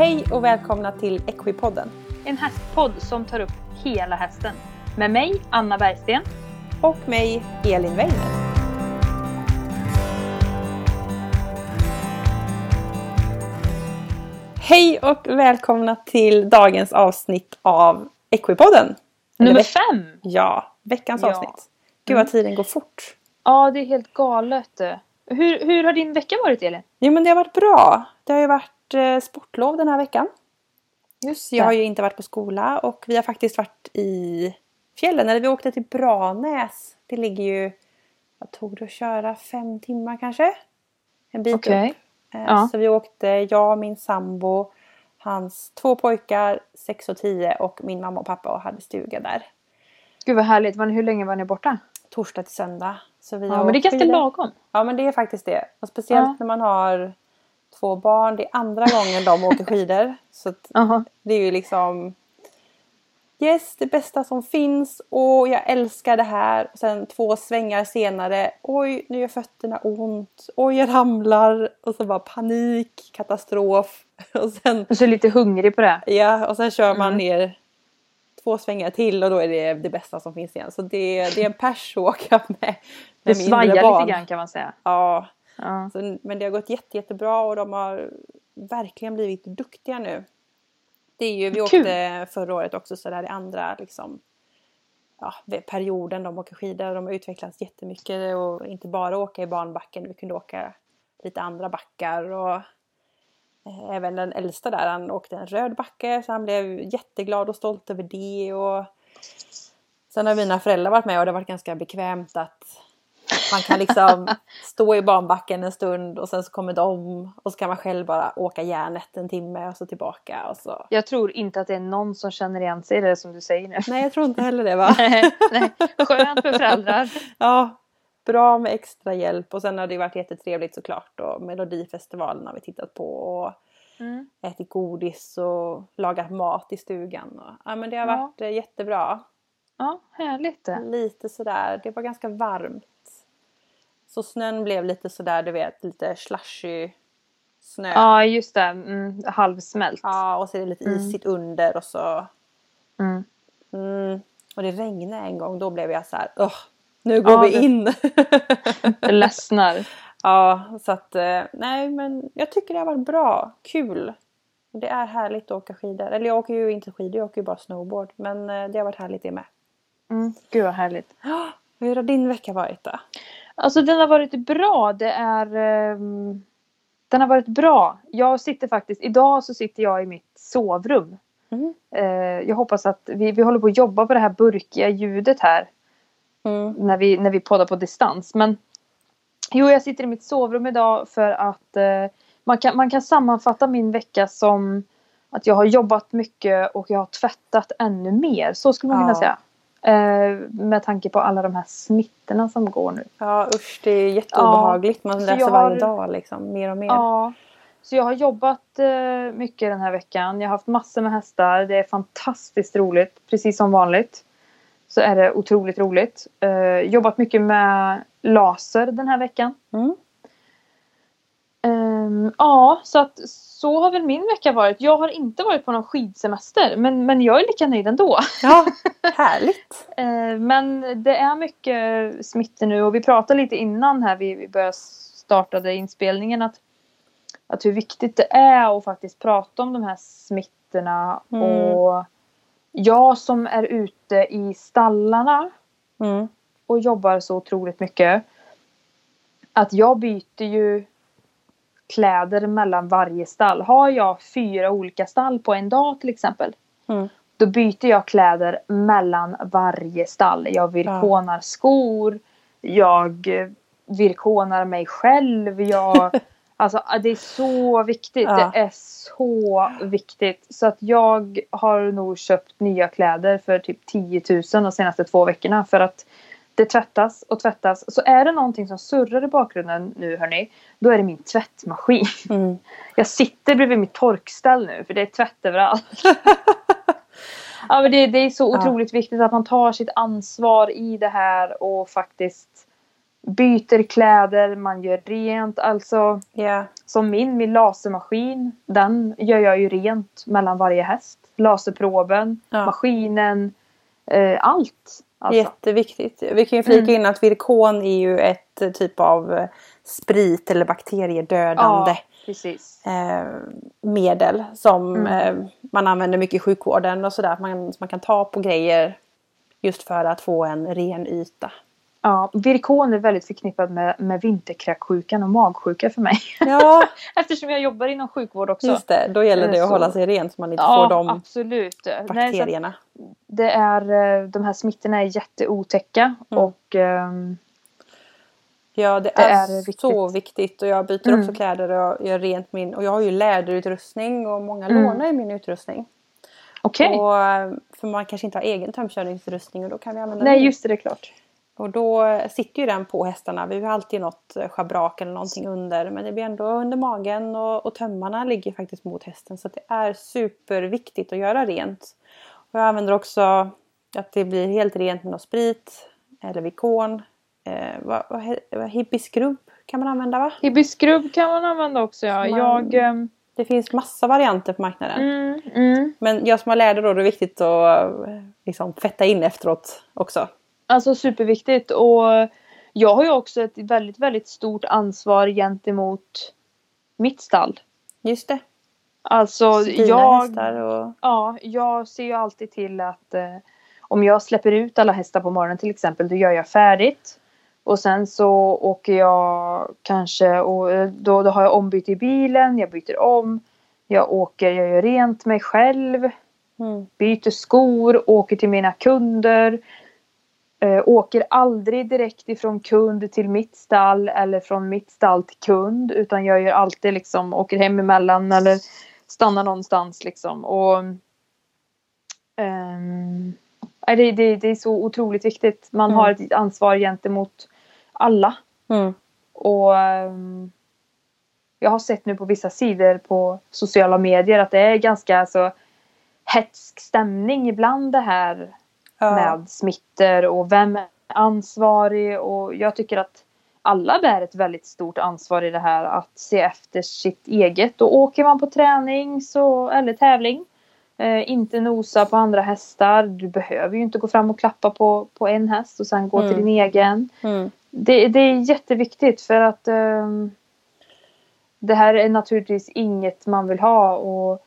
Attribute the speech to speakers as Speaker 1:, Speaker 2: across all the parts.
Speaker 1: Hej och välkomna till Equipodden.
Speaker 2: En hästpodd som tar upp hela hästen. Med mig, Anna Bergsten.
Speaker 1: Och mig, Elin Weiner. Hej och välkomna till dagens avsnitt av Equipodden.
Speaker 2: Nummer fem!
Speaker 1: Ja, veckans
Speaker 2: Ja.
Speaker 1: avsnitt. Gud vad tiden går fort.
Speaker 2: Ja, det är helt galet. Hur, hur har din vecka varit, Elin?
Speaker 1: Jo men det har varit bra. Det har ju varit eh, sportlov den här veckan.
Speaker 2: Just
Speaker 1: Jag har ju inte varit på skola och vi har faktiskt varit i fjällen. Eller vi åkte till Branäs. Det ligger ju, vad tog det att köra? Fem timmar kanske? En bit
Speaker 2: Okej.
Speaker 1: upp. Eh,
Speaker 2: Ja.
Speaker 1: Så vi åkte, jag, min sambo, hans två pojkar, sex och tio och min mamma och pappa och hade stuga där.
Speaker 2: Gud vad härligt. Var ni, hur länge var ni borta?
Speaker 1: Torsdag till söndag. Så vi
Speaker 2: Ja, men det är ganska lagom.
Speaker 1: Ja men det är faktiskt det. Och speciellt
Speaker 2: Ja.
Speaker 1: när man har två barn. Det är andra gången de åker skidor. Så att
Speaker 2: Jaha.
Speaker 1: det är ju liksom Yes, det bästa som finns och jag älskar det här. Och sen två svängar senare. Oj, nu gör fötterna ont. Oj, jag ramlar. Och så bara panik, katastrof. Och sen,
Speaker 2: Och så är lite hungrig på det.
Speaker 1: ja, och sen kör man
Speaker 2: Mm.
Speaker 1: ner två svängar till och då är det det bästa som finns igen. Så det, det är en pers att åka med. med
Speaker 2: Det svajar
Speaker 1: barn.
Speaker 2: lite grann kan man säga.
Speaker 1: Ja,
Speaker 2: Ja.
Speaker 1: så, men det har gått jätte, jättebra och de har verkligen blivit duktiga nu. Det är ju, vi
Speaker 2: Kul.
Speaker 1: åkte förra året också så där i andra liksom, ja, perioden de åker skidor. De har utvecklats jättemycket och inte bara åka i banbacken. Vi kunde åka lite andra backar och eh, även den äldsta där han åkte en röd backe så han blev jätteglad och stolt över det. Och sen har mina föräldrar varit med och det har varit ganska bekvämt att man kan liksom stå i banbacken en stund och sen så kommer de och så kan man själv bara åka järnet en timme och så tillbaka och så.
Speaker 2: Jag tror inte att det är någon som känner igen sig i det som du säger nu.
Speaker 1: Nej jag tror inte heller det va?
Speaker 2: Nej, nej. Skönt för föräldrar.
Speaker 1: Ja, bra med extra hjälp och sen har det varit jättetrevligt såklart och Melodifestivalen har vi tittat på och
Speaker 2: Mm.
Speaker 1: ätit godis och lagat mat i stugan. Och, ja men det har
Speaker 2: Ja.
Speaker 1: varit eh, jättebra.
Speaker 2: Ja, härligt.
Speaker 1: Lite sådär, det var ganska varmt. Så snön blev lite sådär du vet, lite slushy snö.
Speaker 2: Ja, just det. Mm, halvsmält.
Speaker 1: Ja, och så är det lite
Speaker 2: Mm.
Speaker 1: isigt under och så...
Speaker 2: Mm.
Speaker 1: Mm, och det regnade en gång, då blev jag så här, "Ugh, nu går
Speaker 2: Ja,
Speaker 1: vi
Speaker 2: det-
Speaker 1: in.
Speaker 2: Det ledsnar.
Speaker 1: ja, så att eh, nej men jag tycker det har varit bra, kul. Det är härligt att åka skidor. Eller jag åker ju inte skidor, jag åker ju bara snowboard. Men eh, det har varit härligt det med.
Speaker 2: Mm. Gud vad härligt.
Speaker 1: Hur har din vecka varit då?
Speaker 2: Alltså den har varit bra. Det är... ehm, den har varit bra. Jag sitter faktiskt... Idag så sitter jag i mitt sovrum.
Speaker 1: Mm.
Speaker 2: Eh, jag hoppas att vi, vi håller på att jobba på det här burkiga ljudet här.
Speaker 1: Mm.
Speaker 2: När vi, när vi poddar på distans. Men jo, jag sitter i mitt sovrum idag för att eh, man, kan, man kan sammanfatta min vecka som att jag har jobbat mycket och jag har tvättat ännu mer. Så skulle man kunna
Speaker 1: Ja.
Speaker 2: säga. Eh, med tanke på alla de här smittorna som går nu.
Speaker 1: Ja usch, det är jätteobehagligt. Man läser
Speaker 2: jag
Speaker 1: varje
Speaker 2: har-
Speaker 1: dag liksom, mer och mer.
Speaker 2: Ja. Så jag har jobbat eh, mycket den här veckan. Jag har haft massor med hästar. Det är fantastiskt roligt. Precis som vanligt. Så är det otroligt roligt. Eh, jobbat mycket med laser den här veckan.
Speaker 1: Mm.
Speaker 2: Ehm, ja, så att så har väl min vecka varit. Jag har inte varit på någon skidsemester. Men, men jag är lika nöjd ändå.
Speaker 1: Ja, härligt.
Speaker 2: Eh, men det är mycket smittor nu och vi pratade lite innan här vi, vi började startade inspelningen att, att hur viktigt det är att faktiskt prata om de här smittorna
Speaker 1: Mm.
Speaker 2: och jag som är ute i stallarna
Speaker 1: Mm.
Speaker 2: och jobbar så otroligt mycket att jag byter ju kläder mellan varje stall. Har jag fyra olika stall på en dag till exempel
Speaker 1: Mm.
Speaker 2: då byter jag kläder mellan varje stall. Jag virkonar skor. Jag eh, virkonar mig själv. Jag, alltså, det är så viktigt.
Speaker 1: Ja.
Speaker 2: Det är så viktigt. Så att jag har nog köpt nya kläder för typ 10 000 de senaste två veckorna. För att det tvättas och tvättas. Så är det någonting som surrar i bakgrunden nu hörni. Då är det min tvättmaskin.
Speaker 1: Mm.
Speaker 2: Jag sitter bredvid mitt torkställ nu för det är tvätt överallt. ja, men det, det är så
Speaker 1: Ja.
Speaker 2: otroligt viktigt att man tar sitt ansvar i det här och faktiskt byter kläder, man gör rent. Alltså
Speaker 1: Ja.
Speaker 2: som min, min lasermaskin, den gör jag ju rent mellan varje häst. Laserproben,
Speaker 1: Ja.
Speaker 2: maskinen, eh, allt. Alltså.
Speaker 1: Jätteviktigt. Vi kan ju flika in att virkon är ju ett eh, typ av eh, sprit eller bakteriedödande
Speaker 2: Ja,
Speaker 1: eh, medel som
Speaker 2: Mm.
Speaker 1: man använder mycket i sjukvården och sådär. Man, man kan ta på grejer just för att få en ren yta.
Speaker 2: Ja, Virkon är väldigt förknippad med, med vinterkräksjukan och magsjuka för mig.
Speaker 1: Ja,
Speaker 2: Eftersom jag jobbar inom sjukvård också.
Speaker 1: just det. Då gäller det
Speaker 2: Eh,
Speaker 1: att
Speaker 2: så-
Speaker 1: hålla sig ren så man inte
Speaker 2: Ja,
Speaker 1: får de
Speaker 2: absolut. Nej, att
Speaker 1: bakterierna.
Speaker 2: det är, eh, de här smittorna är jätteotäcka
Speaker 1: Mm.
Speaker 2: och ehm,
Speaker 1: Ja, det,
Speaker 2: Det
Speaker 1: är,
Speaker 2: är viktigt.
Speaker 1: så viktigt och jag byter
Speaker 2: Mm.
Speaker 1: också kläder och gör rent min och jag har ju läderutrustning och många
Speaker 2: Mm.
Speaker 1: lånar ju min utrustning.
Speaker 2: okej.
Speaker 1: Och, eh, för man kanske inte har egen tömkörningsutrustning och då kan vi använda
Speaker 2: Nej,
Speaker 1: min.
Speaker 2: just det, det är klart.
Speaker 1: Och då sitter ju den på hästarna. Vi har alltid något eh, schabrak eller någonting under. Men det blir ändå under magen och, och tömmarna ligger faktiskt mot hästen. Så det är superviktigt att göra rent. Och jag använder också att det blir helt rent med någon sprit eller Vicon. Eh, vad, kan man använda va?
Speaker 2: Hibiscrub kan man använda också. Ja.
Speaker 1: Man-
Speaker 2: Jag, ehm,
Speaker 1: Det finns massa varianter på marknaden.
Speaker 2: mm, mm.
Speaker 1: Men jag som har läder då, det är viktigt att eh, liksom, fetta in efteråt också.
Speaker 2: Alltså superviktigt. Och jag har ju också ett väldigt, väldigt stort ansvar gentemot mitt stall.
Speaker 1: Just det.
Speaker 2: Alltså
Speaker 1: Dina
Speaker 2: jag,
Speaker 1: och...
Speaker 2: ja, jag ser ju alltid till att eh, om jag släpper ut alla hästar på morgonen till exempel, då gör jag färdigt. Och sen så åker jag kanske och eh, då, då har jag ombyte i bilen, jag byter om. Jag åker, jag gör rent mig själv.
Speaker 1: Mm.
Speaker 2: byter skor, åker till mina kunder. Eh, åker aldrig direkt ifrån kund till mitt stall eller från mitt stall till kund. Utan jag gör alltid liksom, åker hem emellan eller stannar någonstans liksom. Och, nej, det, det, det är så otroligt viktigt. Man
Speaker 1: Mm.
Speaker 2: har ett ansvar gentemot alla.
Speaker 1: Mm.
Speaker 2: Och ehm, jag har sett nu på vissa sidor på sociala medier att det är ganska så hetsk stämning ibland det här
Speaker 1: Ja.
Speaker 2: med smitter och vem är ansvarig och jag tycker att alla bär ett väldigt stort ansvar i det här att se efter sitt eget och åker man på träning så, eller tävling eh, inte nosa på andra hästar. Du behöver ju inte gå fram och klappa på, på en häst och sen gå
Speaker 1: Mm.
Speaker 2: till din egen.
Speaker 1: Mm.
Speaker 2: Det, det är jätteviktigt för att ehm, det här är naturligtvis inget man vill ha och eh,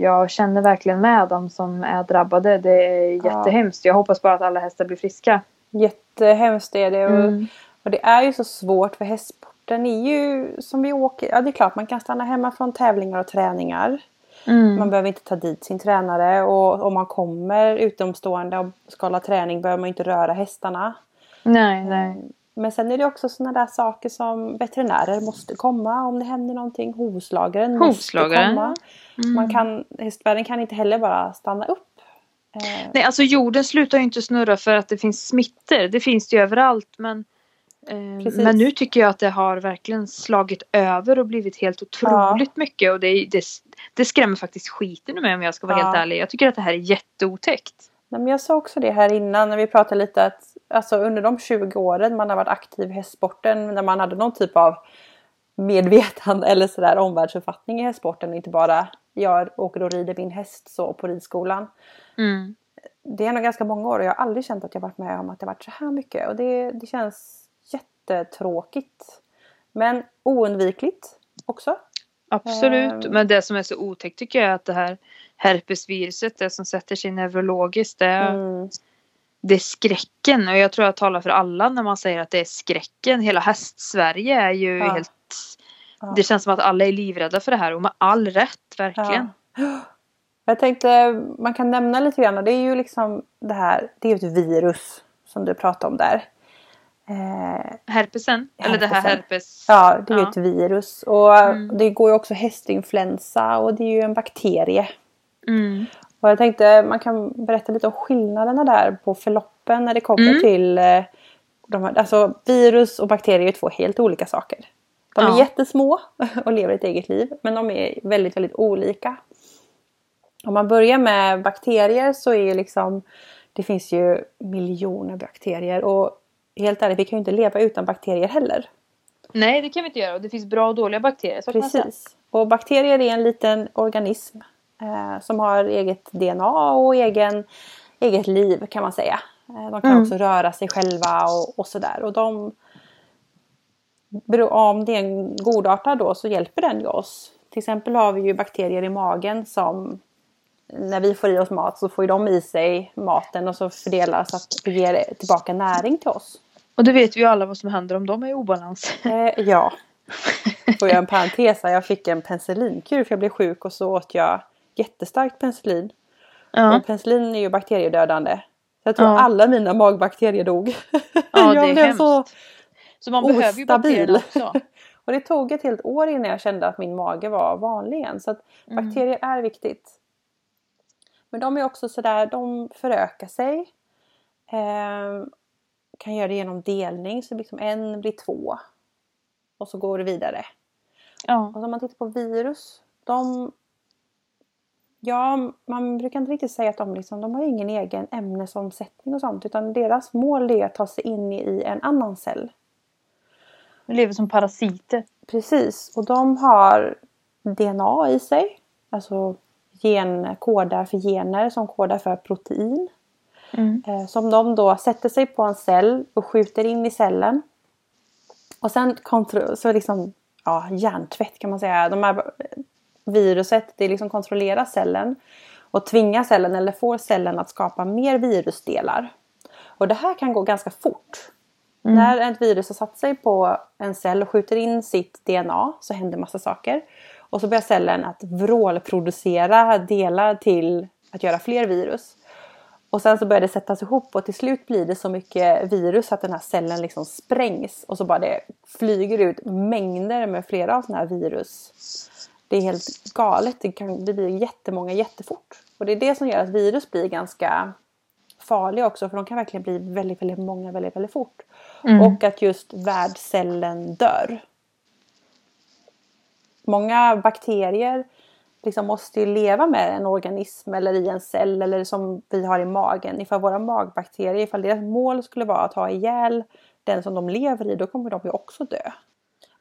Speaker 2: jag känner verkligen med dem som är drabbade. Det är jättehemskt. Jag hoppas bara att alla hästar blir friska.
Speaker 1: Jättehemskt är det.
Speaker 2: Mm.
Speaker 1: och det är ju så svårt för hästsporten är ju som vi åker. Ja det är klart man kan stanna hemma från tävlingar och träningar.
Speaker 2: Mm.
Speaker 1: Man behöver inte ta dit sin tränare och om man kommer utomstående och ska hålla träning behöver man inte röra hästarna.
Speaker 2: Nej, nej.
Speaker 1: Men sen är det också sådana där saker som veterinärer måste komma om det händer någonting. Hovslagaren måste
Speaker 2: Hovslagaren,
Speaker 1: komma.
Speaker 2: Mm.
Speaker 1: Man kan, hästvärlden kan inte heller bara stanna upp. Eh,
Speaker 2: Nej, alltså jorden slutar ju inte snurra för att det finns smittor. Det finns det ju överallt. Men, eh, men nu tycker jag att det har verkligen slagit över och blivit helt otroligt mycket. Och det, det, det skrämmer faktiskt skiten ur mig om jag ska vara
Speaker 1: Ja.
Speaker 2: helt ärlig. Jag tycker att det här är jätteotäckt.
Speaker 1: Men jag sa också det här innan när vi pratade lite att alltså, under de 20 åren man har varit aktiv i hästsporten när man hade någon typ av medvetande eller sådär omvärldsuppfattning i hästsporten och inte bara jag åker och rider min häst så på ridskolan.
Speaker 2: Mm.
Speaker 1: Det är nog ganska många år och jag har aldrig känt att jag varit med om att det varit så här mycket och det, det känns jättetråkigt. Men oundvikligt också.
Speaker 2: Absolut.
Speaker 1: Ehm.
Speaker 2: Men det som är så otäckt tycker jag är att det här herpesviruset, det som sätter sig neurologiskt, det,
Speaker 1: Mm.
Speaker 2: det är skräcken. Och jag tror jag talar för alla när man säger att det är skräcken. Hela häst-Sverige är ju
Speaker 1: Ja.
Speaker 2: helt...
Speaker 1: Ja.
Speaker 2: Det känns som att alla är livrädda för det här och med all rätt, verkligen.
Speaker 1: Ja. Jag tänkte man kan nämna lite grann och det är ju liksom det här, det är ju ett virus som du pratade om där. Eh,
Speaker 2: Herpesen? Eller det här
Speaker 1: Herpesen.
Speaker 2: herpes...
Speaker 1: ja, det är ju
Speaker 2: Ja.
Speaker 1: ett virus och
Speaker 2: Mm.
Speaker 1: det går ju också hästinfluensa och det är ju en bakterie.
Speaker 2: Mm.
Speaker 1: Och jag tänkte man kan berätta lite om skillnaderna där på förloppen när det kommer
Speaker 2: Mm.
Speaker 1: till eh, de här, alltså virus och bakterier är två helt olika saker. De är
Speaker 2: Ja.
Speaker 1: jättesmå och lever ett eget liv men de är väldigt, väldigt olika. Om man börjar med bakterier så är ju liksom det finns ju miljoner bakterier och helt ärligt, vi kan ju inte leva utan bakterier heller.
Speaker 2: Nej, det kan vi inte göra. Och det finns bra och dåliga bakterier. Så.
Speaker 1: Precis. Och bakterier är en liten organism eh, som har eget DNA och egen, eget liv kan man säga. Eh, de kan
Speaker 2: Mm.
Speaker 1: också röra sig själva och, och sådär. Och de, om det är en godartad då så hjälper den ju oss. Till exempel har vi ju bakterier i magen som när vi får i oss mat så får ju de i sig maten och så fördelas att det ger tillbaka näring till oss.
Speaker 2: Och det vet vi ju alla vad som händer om de är i obalans.
Speaker 1: Eh, ja. Får jag en parentes här. Jag fick en penicillinkur för jag blev sjuk och så åt jag jättestarkt penicillin.
Speaker 2: Ja,
Speaker 1: Och penicillin är ju bakteriedödande. Jag tror
Speaker 2: Ja.
Speaker 1: alla mina magbakterier dog.
Speaker 2: Ja, det är
Speaker 1: jag
Speaker 2: hemskt.
Speaker 1: så...
Speaker 2: så man behöver ju
Speaker 1: ostabil.
Speaker 2: bakterierna också.
Speaker 1: Och det tog ett helt år innan jag kände att min mage var vanlig igen. Så att
Speaker 2: Mm.
Speaker 1: bakterier är viktigt. Men de är också sådär, de förökar sig. Eh, kan göra det genom delning, så liksom en blir två. Och så går det vidare.
Speaker 2: Ja.
Speaker 1: Och om man tittar på virus, de... Ja, man brukar inte riktigt säga att de, liksom, de har ingen egen ämnesomsättning och sånt. Utan deras mål är att ta sig in i en annan cell.
Speaker 2: De lever som parasiter.
Speaker 1: Precis, och de har DNA i sig. Alltså gen, kodar för gener som kodar för protein.
Speaker 2: Mm.
Speaker 1: Eh, som de då sätter sig på en cell och skjuter in i cellen. Och sen kontro- så liksom, ja, hjärntvätt kan man säga. De här viruset det liksom kontrollerar cellen och tvingar cellen eller får cellen att skapa mer virusdelar. Och det här kan gå ganska fort.
Speaker 2: Mm.
Speaker 1: När ett virus har satt sig på en cell och skjuter in sitt DNA så händer massa saker. Och så börjar cellen att vrålproducera delar till att göra fler virus. Och sen så börjar det sättas ihop och till slut blir det så mycket virus att den här cellen liksom sprängs. Och så bara det flyger ut mängder med flera av sådana här virus. Det är helt galet. Det, kan, det blir jättemånga jättefort. Och det är det som gör att virus blir ganska farliga också. För de kan verkligen bli väldigt, väldigt många väldigt, väldigt fort.
Speaker 2: Mm.
Speaker 1: Och att just värdcellen dör. Många bakterier liksom måste ju leva med en organism eller i en cell eller som vi har i magen. Ifall våra magbakterier, ifall deras mål skulle vara att ha ihjäl den som de lever i, då kommer de ju också dö.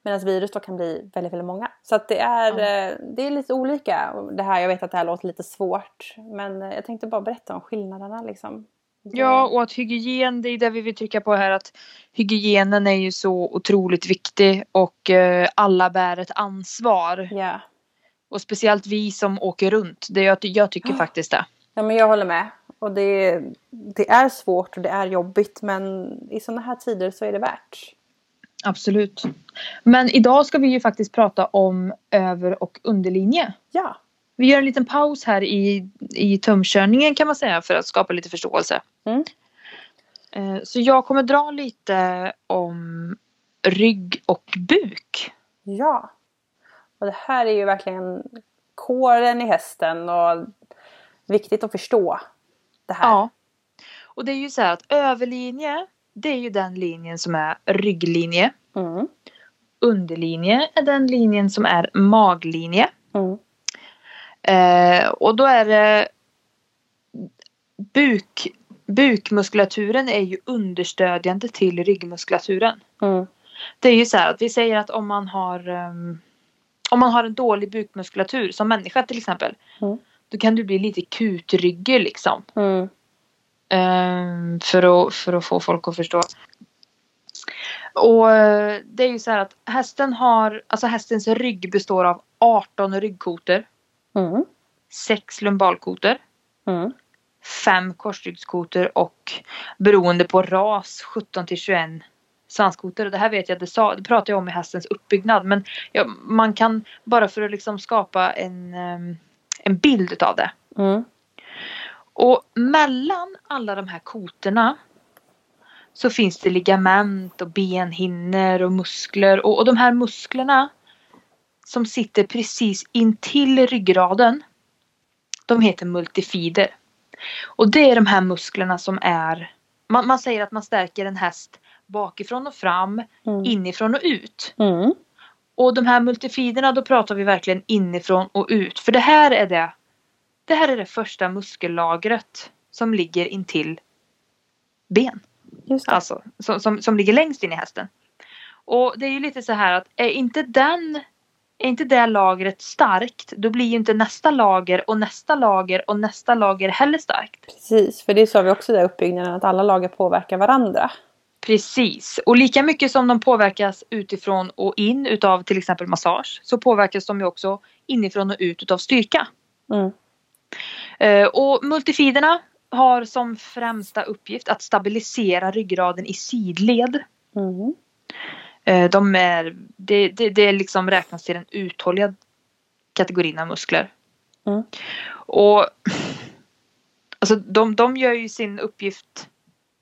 Speaker 1: Medan virus då kan bli väldigt, väldigt många. Så att det är, eh, det är lite olika. Det här, jag vet att det här låter lite svårt. Men eh, jag tänkte bara berätta om skillnaderna liksom.
Speaker 2: Ja, och att hygien, det är det vi vill trycka på här att hygienen är ju så otroligt viktig och eh, alla bär ett ansvar.
Speaker 1: Ja.
Speaker 2: Och speciellt vi som åker runt. Det jag, jag tycker faktiskt det.
Speaker 1: Ja men jag håller med. Och det, det är svårt och det är jobbigt men i sådana här tider så är det värt.
Speaker 2: Absolut. Men idag ska vi ju faktiskt prata om över och underlinje.
Speaker 1: Ja.
Speaker 2: Vi gör en liten paus här i, i tumkörningen kan man säga för att skapa lite förståelse.
Speaker 1: Mm.
Speaker 2: Eh, Så jag kommer dra lite om rygg och buk.
Speaker 1: Ja. Och det här är ju verkligen kåren i hästen och viktigt att förstå det här.
Speaker 2: Ja. Och det är ju så här att överlinje det är ju den linjen som är rygglinje.
Speaker 1: Mm.
Speaker 2: Underlinje är den linjen som är maglinje.
Speaker 1: Mm.
Speaker 2: Eh, och då är det buk, bukmuskulaturen är ju understödjande till ryggmuskulaturen.
Speaker 1: Mm.
Speaker 2: Det är ju så här att vi säger att om man har ehm, om man har en dålig bukmuskulatur som människa till exempel.
Speaker 1: Mm.
Speaker 2: Då kan du bli lite kutryggig liksom.
Speaker 1: Mm.
Speaker 2: Ehm, för, att, för att få folk att förstå. Och eh, det är ju så här att hästen har, alltså hästens rygg består av 18 ryggkotor,
Speaker 1: Mm.
Speaker 2: 6 lumbalkotor,
Speaker 1: Mm.
Speaker 2: 5 korsryggskotor och beroende på ras 17 till 21 svanskotor. Och det här vet jag, det, sa, det pratar jag om i hästens uppbyggnad. Men ja, man kan bara för att liksom skapa en, ehm, en bild utav det.
Speaker 1: Mm.
Speaker 2: Och mellan alla de här kotorna så finns det ligament och benhinnor och muskler. Och, och de här musklerna som sitter precis intill ryggraden de heter multifider. Och det är de här musklerna som är man, man säger att man stärker en häst bakifrån och fram,
Speaker 1: Mm.
Speaker 2: inifrån och ut.
Speaker 1: Mm.
Speaker 2: Och de här multifiderna då pratar vi verkligen inifrån och ut. För det här är det Det här är det första muskellagret som ligger intill ben. Alltså som, som, som ligger längst in i hästen. Och det är ju lite så här att är inte den är inte det lagret starkt då blir ju inte nästa lager och nästa lager och nästa lager heller starkt.
Speaker 1: Precis, för det sa vi också i uppbyggnaden att alla lager påverkar varandra.
Speaker 2: Precis, och lika mycket som de påverkas utifrån och in utav till exempel massage så påverkas de ju också inifrån och ut utav styrka.
Speaker 1: Mm.
Speaker 2: Eh, och multifiderna har som främsta uppgift att stabilisera ryggraden i sidled.
Speaker 1: Mm.
Speaker 2: Eh, de är, det, det, det liksom räknas till den uthålliga kategorin av muskler.
Speaker 1: Mm.
Speaker 2: Och alltså de, de gör ju sin uppgift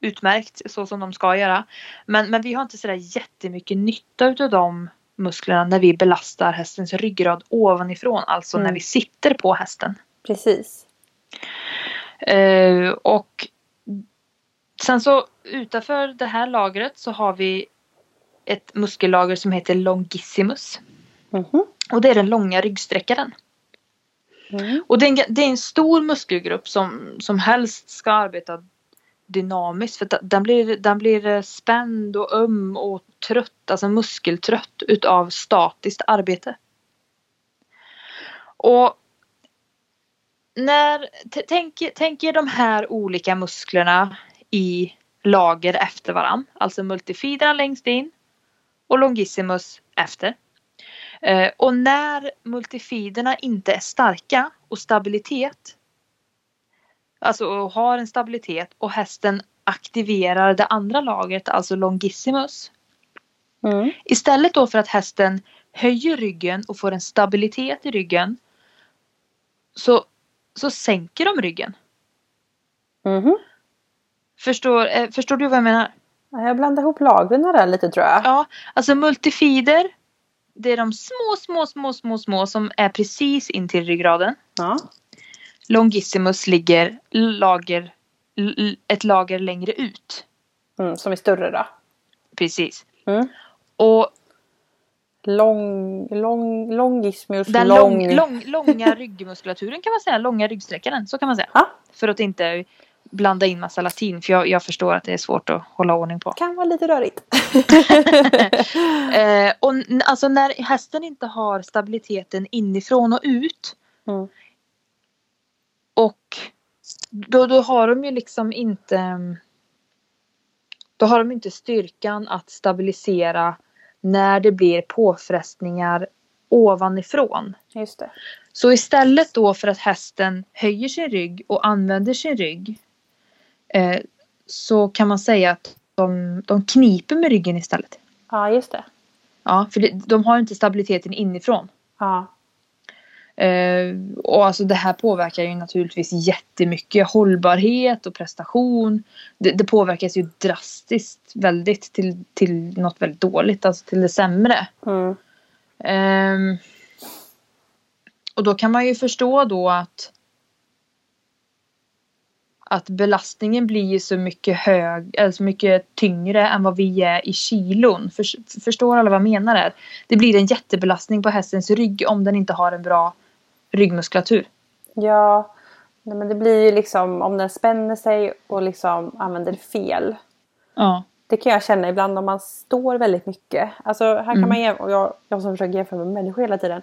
Speaker 2: utmärkt så som de ska göra. Men, men vi har inte sådär jättemycket nytta utav de musklerna när vi belastar hästens ryggrad ovanifrån, alltså
Speaker 1: Mm.
Speaker 2: när vi sitter på hästen.
Speaker 1: Precis.
Speaker 2: Eh, och sen så utanför det här lagret så har vi ett muskellager som heter longissimus.
Speaker 1: Mhm.
Speaker 2: Och det är den långa ryggsträckaren.
Speaker 1: Mm.
Speaker 2: Och det är, en, det är en stor muskelgrupp som, som helst ska arbeta dynamiskt. För den blir, den blir eh, spänd och öm och trött, alltså muskeltrött utav statiskt arbete. Och när, tänk, tänk er de här olika musklerna i lager efter varann. Alltså multifiderna längst in och longissimus efter. Eh, och när multifiderna inte är starka och stabilitet, alltså och har en stabilitet och hästen aktiverar det andra lagret, alltså longissimus.
Speaker 1: Mm.
Speaker 2: Istället då för att hästen höjer ryggen och får en stabilitet i ryggen så, så sänker de ryggen.
Speaker 1: Mhm.
Speaker 2: Förstår, eh, förstår du vad jag menar?
Speaker 1: Ja, Jag blandar ihop lagren där lite tror jag.
Speaker 2: Ja, alltså multifider. Det är de små, små, små, små, små som är precis in till ryggraden.
Speaker 1: Ja.
Speaker 2: Longissimus ligger lager, ett lager längre ut.
Speaker 1: Mm, som är större då.
Speaker 2: Precis.
Speaker 1: Mm.
Speaker 2: Och
Speaker 1: Lång, lång, longismus,
Speaker 2: den
Speaker 1: lång.
Speaker 2: lång, lång, långa ryggmuskulaturen kan man säga. Långa ryggsträckaren. Så kan man säga.
Speaker 1: Ja.
Speaker 2: För att inte blanda in massa latin. För jag, jag förstår att det är svårt att hålla ordning på.
Speaker 1: Kan vara lite rörigt.
Speaker 2: Eh, och alltså när hästen inte har stabiliteten inifrån och ut.
Speaker 1: Mm.
Speaker 2: Och då, då har de ju liksom inte Då har de inte styrkan att stabilisera när det blir påfrestningar ovanifrån.
Speaker 1: Just det.
Speaker 2: Så istället då för att hästen höjer sin rygg och använder sin rygg eh, så kan man säga att de, de kniper med ryggen istället.
Speaker 1: Ja, just det.
Speaker 2: Ja, för det, de har inte stabiliteten inifrån.
Speaker 1: Ja.
Speaker 2: Eh, och alltså det här påverkar ju naturligtvis jättemycket hållbarhet och prestation. Det, det påverkas ju drastiskt väldigt till, till något väldigt dåligt, alltså till det sämre.
Speaker 1: Mm.
Speaker 2: Ehm, och då kan man ju förstå då att att belastningen blir så mycket hög, eller så mycket tyngre än vad vi är i kilon. För, förstår alla vad jag menar där? Det blir en jättebelastning på hästens rygg om den inte har en bra ryggmuskulatur.
Speaker 1: Ja, men det blir ju liksom om den spänner sig och liksom använder fel.
Speaker 2: Ja.
Speaker 1: Det kan jag känna ibland om man står väldigt mycket. Alltså här kan
Speaker 2: Mm.
Speaker 1: man jämföra, och jag, jag som försöker jämföra med människor hela tiden.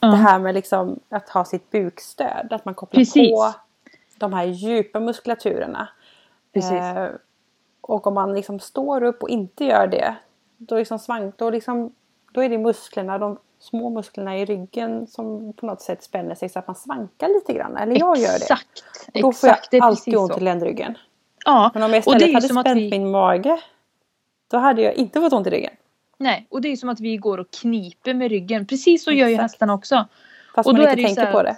Speaker 2: Ja.
Speaker 1: Det här med liksom att ha sitt bukstöd. Att man kopplar
Speaker 2: Precis.
Speaker 1: på de här djupa muskulaturerna.
Speaker 2: Precis.
Speaker 1: Eh, och om man liksom står upp och inte gör det. Då, liksom svank, då, liksom, då är det musklerna, de små musklerna i ryggen som på något sätt spänner sig så att man svankar lite grann. Eller jag gör det.
Speaker 2: Exakt.
Speaker 1: Då får
Speaker 2: Exakt,
Speaker 1: jag
Speaker 2: är
Speaker 1: alltid ont
Speaker 2: så.
Speaker 1: i ländryggen.
Speaker 2: Ja,
Speaker 1: Men om jag
Speaker 2: är
Speaker 1: istället hade
Speaker 2: att
Speaker 1: spänt
Speaker 2: vi...
Speaker 1: min mage. Då hade jag inte fått ont i ryggen.
Speaker 2: Nej, och det är som att vi går och kniper med ryggen. Precis så gör ju
Speaker 1: Exakt.
Speaker 2: hästarna också.
Speaker 1: Fast
Speaker 2: Och
Speaker 1: man
Speaker 2: då är
Speaker 1: inte
Speaker 2: ju
Speaker 1: tänker
Speaker 2: här
Speaker 1: på
Speaker 2: att-
Speaker 1: det.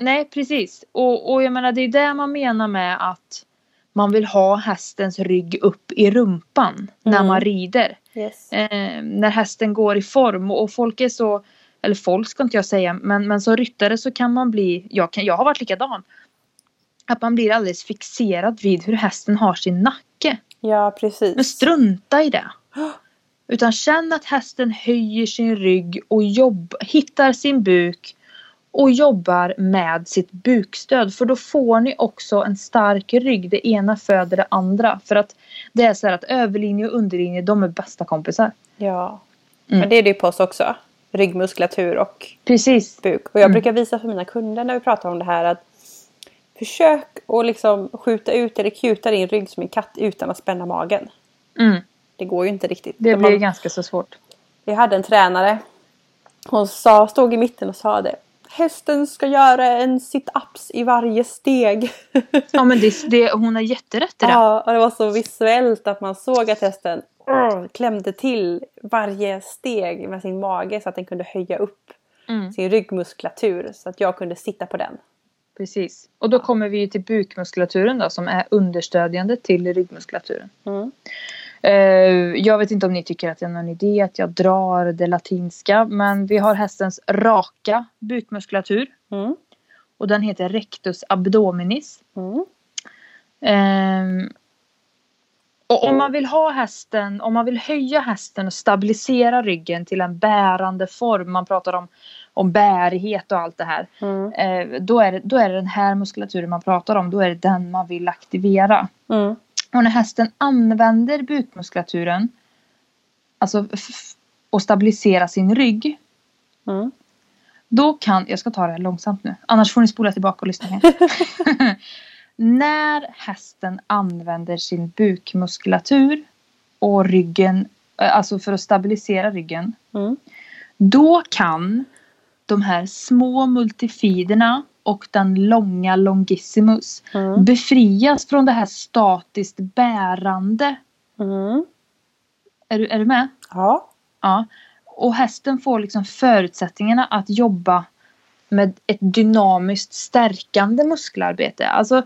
Speaker 2: Nej, precis. Och, och jag menar det är det man menar med att man vill ha hästens rygg upp i rumpan när
Speaker 1: Mm.
Speaker 2: man rider.
Speaker 1: Yes.
Speaker 2: Eh, när hästen går i form och, och folk är så, eller folk ska inte jag säga, men, men som ryttare så kan man bli, jag, kan, jag har varit likadan. Att man blir alldeles fixerad vid hur hästen har sin nacke.
Speaker 1: Ja, precis.
Speaker 2: Men strunta i det. Utan känn att hästen höjer sin rygg och jobb, hittar sin buk och jobbar med sitt bukstöd. För då får ni också en stark rygg. Det ena föder det andra. För att det är så här att överlinje och underlinje, de är bästa kompisar.
Speaker 1: Ja.
Speaker 2: Mm.
Speaker 1: Men det är det ju på oss också. Ryggmuskulatur och
Speaker 2: Precis.
Speaker 1: buk. Och jag
Speaker 2: Mm.
Speaker 1: brukar visa för mina kunder när vi pratar om det här att försök att liksom skjuta ut eller kuta din rygg som en katt utan att spänna magen.
Speaker 2: Mm.
Speaker 1: Det går ju inte riktigt.
Speaker 2: Det
Speaker 1: De
Speaker 2: blir
Speaker 1: har-
Speaker 2: ganska så svårt.
Speaker 1: Vi hade en tränare. Hon sa, stod i mitten och sa det. Hästen ska göra en sit-ups i varje steg.
Speaker 2: Ja men det, det, hon har jätterätt i det.
Speaker 1: ja, och det var så visuellt att man såg att hästen åh, klämde till varje steg med sin mage så att den kunde höja upp
Speaker 2: Mm.
Speaker 1: sin ryggmuskulatur så att jag kunde sitta på den.
Speaker 2: Precis. Och då kommer vi till bukmuskulaturen då som är understödjande till ryggmuskulaturen.
Speaker 1: Mm.
Speaker 2: Eh, jag vet inte om ni tycker att det är någon idé att jag drar det latinska men vi har hästens raka bukmuskulatur
Speaker 1: Mm.
Speaker 2: och den heter rectus abdominis.
Speaker 1: Mm.
Speaker 2: Ehm, och om man vill ha hästen, om man vill höja hästen och stabilisera ryggen till en bärande form, man pratar om, om bärighet och allt det här.
Speaker 1: Mm.
Speaker 2: Eh, då, är det, då är det den här muskulaturen man pratar om, då är det den man vill aktivera.
Speaker 1: Mm.
Speaker 2: Och när hästen använder bukmuskulaturen, alltså och stabilisera sin rygg,
Speaker 1: Mm.
Speaker 2: då kan, jag ska ta det här långsamt nu, annars får ni spola tillbaka och lyssna igen. När hästen använder sin bukmuskulatur och ryggen, eh, alltså för att stabilisera ryggen,
Speaker 1: Mm.
Speaker 2: då kan de här små multifiderna och den långa longissimus
Speaker 1: Mm.
Speaker 2: befrias från det här statiskt bärande.
Speaker 1: Mm.
Speaker 2: Är du, är du med?
Speaker 1: Ja.
Speaker 2: Ja. Och hästen får liksom förutsättningarna att jobba med ett dynamiskt stärkande muskelarbete. Alltså,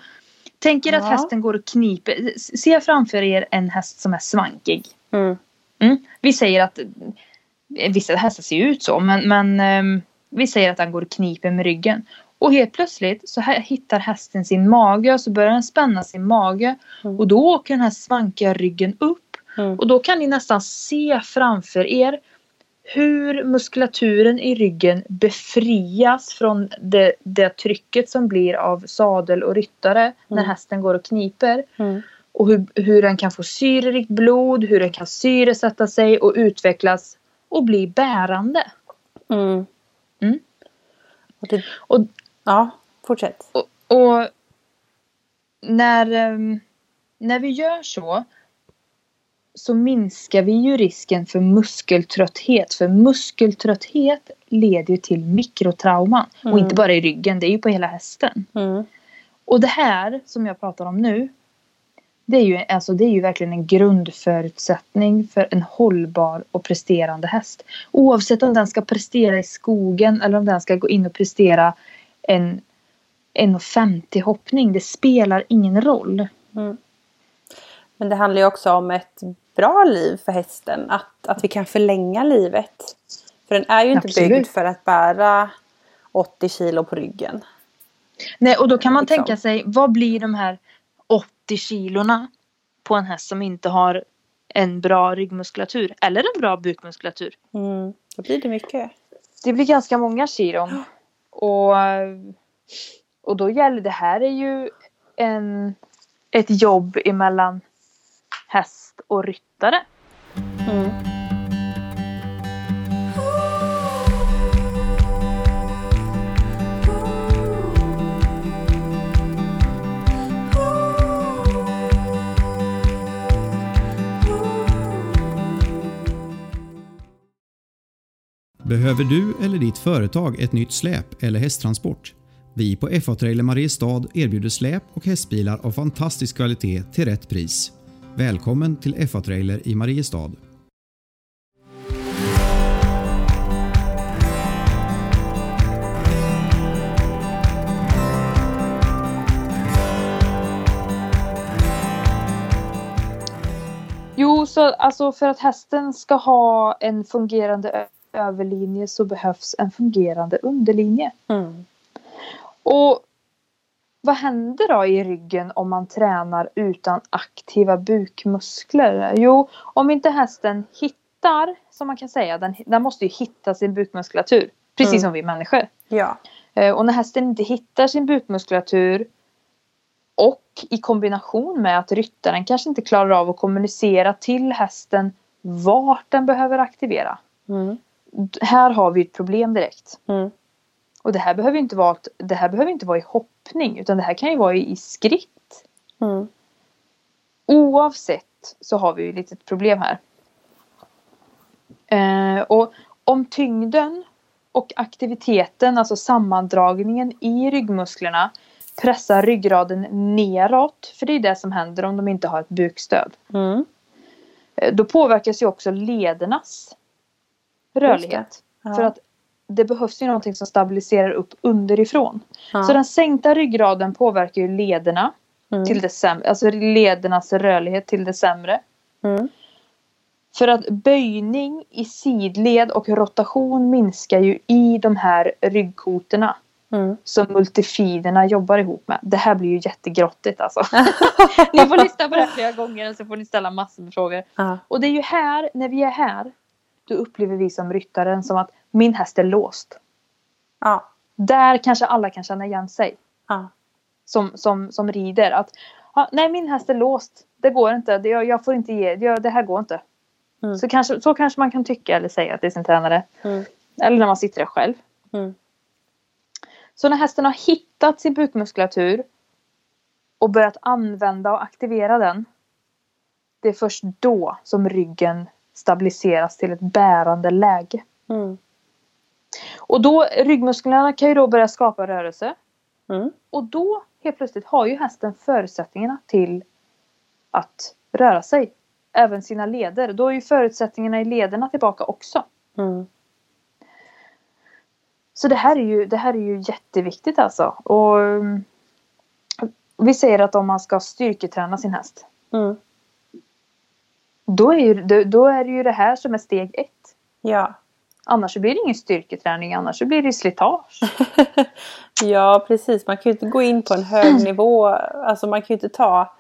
Speaker 2: tänk er att
Speaker 1: Ja.
Speaker 2: hästen går och kniper. Se framför er en häst som är svankig.
Speaker 1: Mm.
Speaker 2: Mm. Vi säger att vissa hästar ser ut så men, men ehm, vi säger att den går och kniper med ryggen. Och helt plötsligt så hittar hästen sin mage och så börjar den spänna sin mage.
Speaker 1: Mm.
Speaker 2: Och då åker den här svankiga ryggen upp.
Speaker 1: Mm.
Speaker 2: Och då kan ni nästan se framför er hur muskulaturen i ryggen befrias från det, det trycket som blir av sadel och ryttare när
Speaker 1: Mm.
Speaker 2: hästen går och kniper.
Speaker 1: Mm.
Speaker 2: Och hur, hur den kan få syrerikt blod, hur den kan syresätta sig och utvecklas och bli bärande.
Speaker 1: Mm.
Speaker 2: Mm.
Speaker 1: Och det,
Speaker 2: Och,
Speaker 1: ja, fortsätt.
Speaker 2: och, och när, ehm, när vi gör så så minskar vi ju risken för muskeltrötthet. För muskeltrötthet leder ju till mikrotrauman.
Speaker 1: Mm.
Speaker 2: Och inte bara i ryggen, det är ju på hela hästen.
Speaker 1: Mm.
Speaker 2: Och det här som jag pratar om nu. Det är, ju, alltså, det är ju verkligen en grundförutsättning för en hållbar och presterande häst. Oavsett om den ska prestera i skogen eller om den ska gå in och prestera en 1,50 hoppning. Det spelar ingen roll.
Speaker 1: Mm. Men det handlar ju också om ett bra liv för hästen. Att, att vi kan förlänga livet. För den är ju inte
Speaker 2: Absolut.
Speaker 1: byggd för att bära 80 kilo på ryggen.
Speaker 2: Nej, och då kan man
Speaker 1: Liksom.
Speaker 2: tänka sig, vad blir de här 80 kilorna på en häst som inte har en bra ryggmuskulatur eller en bra bukmuskulatur?
Speaker 1: Mm. Då blir det mycket.
Speaker 2: Det blir ganska många kilon. Och, och då gäller det här är ju en, ett jobb emellan häst och ryttare.
Speaker 1: Mm.
Speaker 3: Behöver du eller ditt företag ett nytt släp eller hästtransport? Vi på FA Trailer Mariestad erbjuder släp och hästbilar av fantastisk kvalitet till rätt pris. Välkommen till FA Trailer i Mariestad.
Speaker 2: Jo, så alltså för att hästen ska ha en fungerande ö- överlinje så behövs en fungerande underlinje.
Speaker 1: Mm.
Speaker 2: Och vad händer då i ryggen om man tränar utan aktiva bukmuskler? Jo, om inte hästen hittar, som man kan säga, den, den måste ju hitta sin bukmuskulatur. Precis
Speaker 1: Mm.
Speaker 2: som vi människor.
Speaker 1: Ja.
Speaker 2: Eh, och när hästen inte hittar sin bukmuskulatur och i kombination med att ryttaren kanske inte klarar av att kommunicera till hästen vart den behöver aktivera.
Speaker 1: Mm.
Speaker 2: Här har vi ett problem direkt.
Speaker 1: Mm.
Speaker 2: Och det här behöver inte vara, det här behöver inte vara i hoppning utan det här kan ju vara i, i skritt.
Speaker 1: Mm.
Speaker 2: Oavsett så har vi ju ett litet problem här. Eh, och om tyngden och aktiviteten, alltså sammandragningen i ryggmusklerna pressar ryggraden neråt, för det är det som händer om de inte har ett bukstöd.
Speaker 1: Mm.
Speaker 2: Eh, Då påverkas ju också ledernas rörlighet.
Speaker 1: Ja.
Speaker 2: För att det behövs ju någonting som stabiliserar upp underifrån.
Speaker 1: Ja.
Speaker 2: Så den sänkta ryggraden påverkar ju lederna
Speaker 1: Mm.
Speaker 2: till det sämre, alltså ledernas rörlighet till det sämre.
Speaker 1: Mm.
Speaker 2: För att böjning i sidled och rotation minskar ju i de här ryggkotorna
Speaker 1: Mm.
Speaker 2: som multifiderna jobbar ihop med. Det här blir ju jättegrottigt alltså. ni får lyssna på det här flera gånger så får ni ställa massor med frågor.
Speaker 1: Ja.
Speaker 2: Och det är ju här, när vi är här, då upplever vi som ryttaren som att min häst är låst.
Speaker 1: Ja.
Speaker 2: Där kanske alla kan känna igen sig.
Speaker 1: Ja.
Speaker 2: Som, som, som rider. Att, ja, nej min häst är låst. Det går inte. Det, jag, jag får inte ge. Det, det här går inte.
Speaker 1: Mm.
Speaker 2: Så, kanske, så kanske man kan tycka eller säga till sin tränare.
Speaker 1: Mm.
Speaker 2: Eller när man sitter där själv.
Speaker 1: Mm.
Speaker 2: Så när hästen har hittat sin bukmuskulatur och börjat använda och aktivera den. Det är först då som ryggen stabiliseras till ett bärande läge.
Speaker 1: Mm.
Speaker 2: Och då ryggmusklerna kan ju då börja skapa rörelse.
Speaker 1: Mm.
Speaker 2: Och då helt plötsligt har ju hästen förutsättningarna till att röra sig. Även sina leder. Då är ju förutsättningarna i lederna tillbaka också.
Speaker 1: Mm.
Speaker 2: Så det här är ju, det här är ju jätteviktigt alltså. Och um, vi säger att om man ska styrketräna sin häst.
Speaker 1: Mm.
Speaker 2: Då är, ju, då- är det ju det här som är steg ett.
Speaker 1: Ja.
Speaker 2: Annars blir det ingen styrketräning. Annars blir det slitage.
Speaker 1: ja, precis. Man kan ju inte gå in på en hög nivå. Alltså man kan ju inte ta...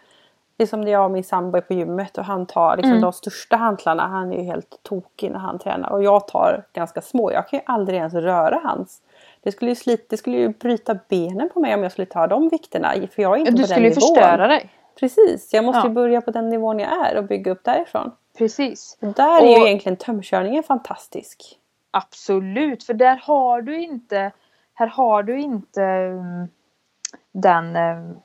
Speaker 1: Det är som det jag och min sambo är på gymmet och han tar liksom
Speaker 2: Mm.
Speaker 1: de största hantlarna. Han är ju helt tokig när han tränar. Och jag tar ganska små. Jag kan ju aldrig ens röra hans. Det skulle ju, slita, det skulle ju bryta benen på mig om jag skulle ta de vikterna. För jag är inte
Speaker 2: Du
Speaker 1: på den
Speaker 2: skulle ju
Speaker 1: nivån.
Speaker 2: förstöra dig.
Speaker 1: Precis, jag måste
Speaker 2: Ja.
Speaker 1: ju börja på den nivån jag är och bygga upp därifrån.
Speaker 2: Precis.
Speaker 1: Och där är ju
Speaker 2: Och-
Speaker 1: egentligen tömkörningen fantastisk.
Speaker 2: Absolut, för där har du inte här har du inte um, den um,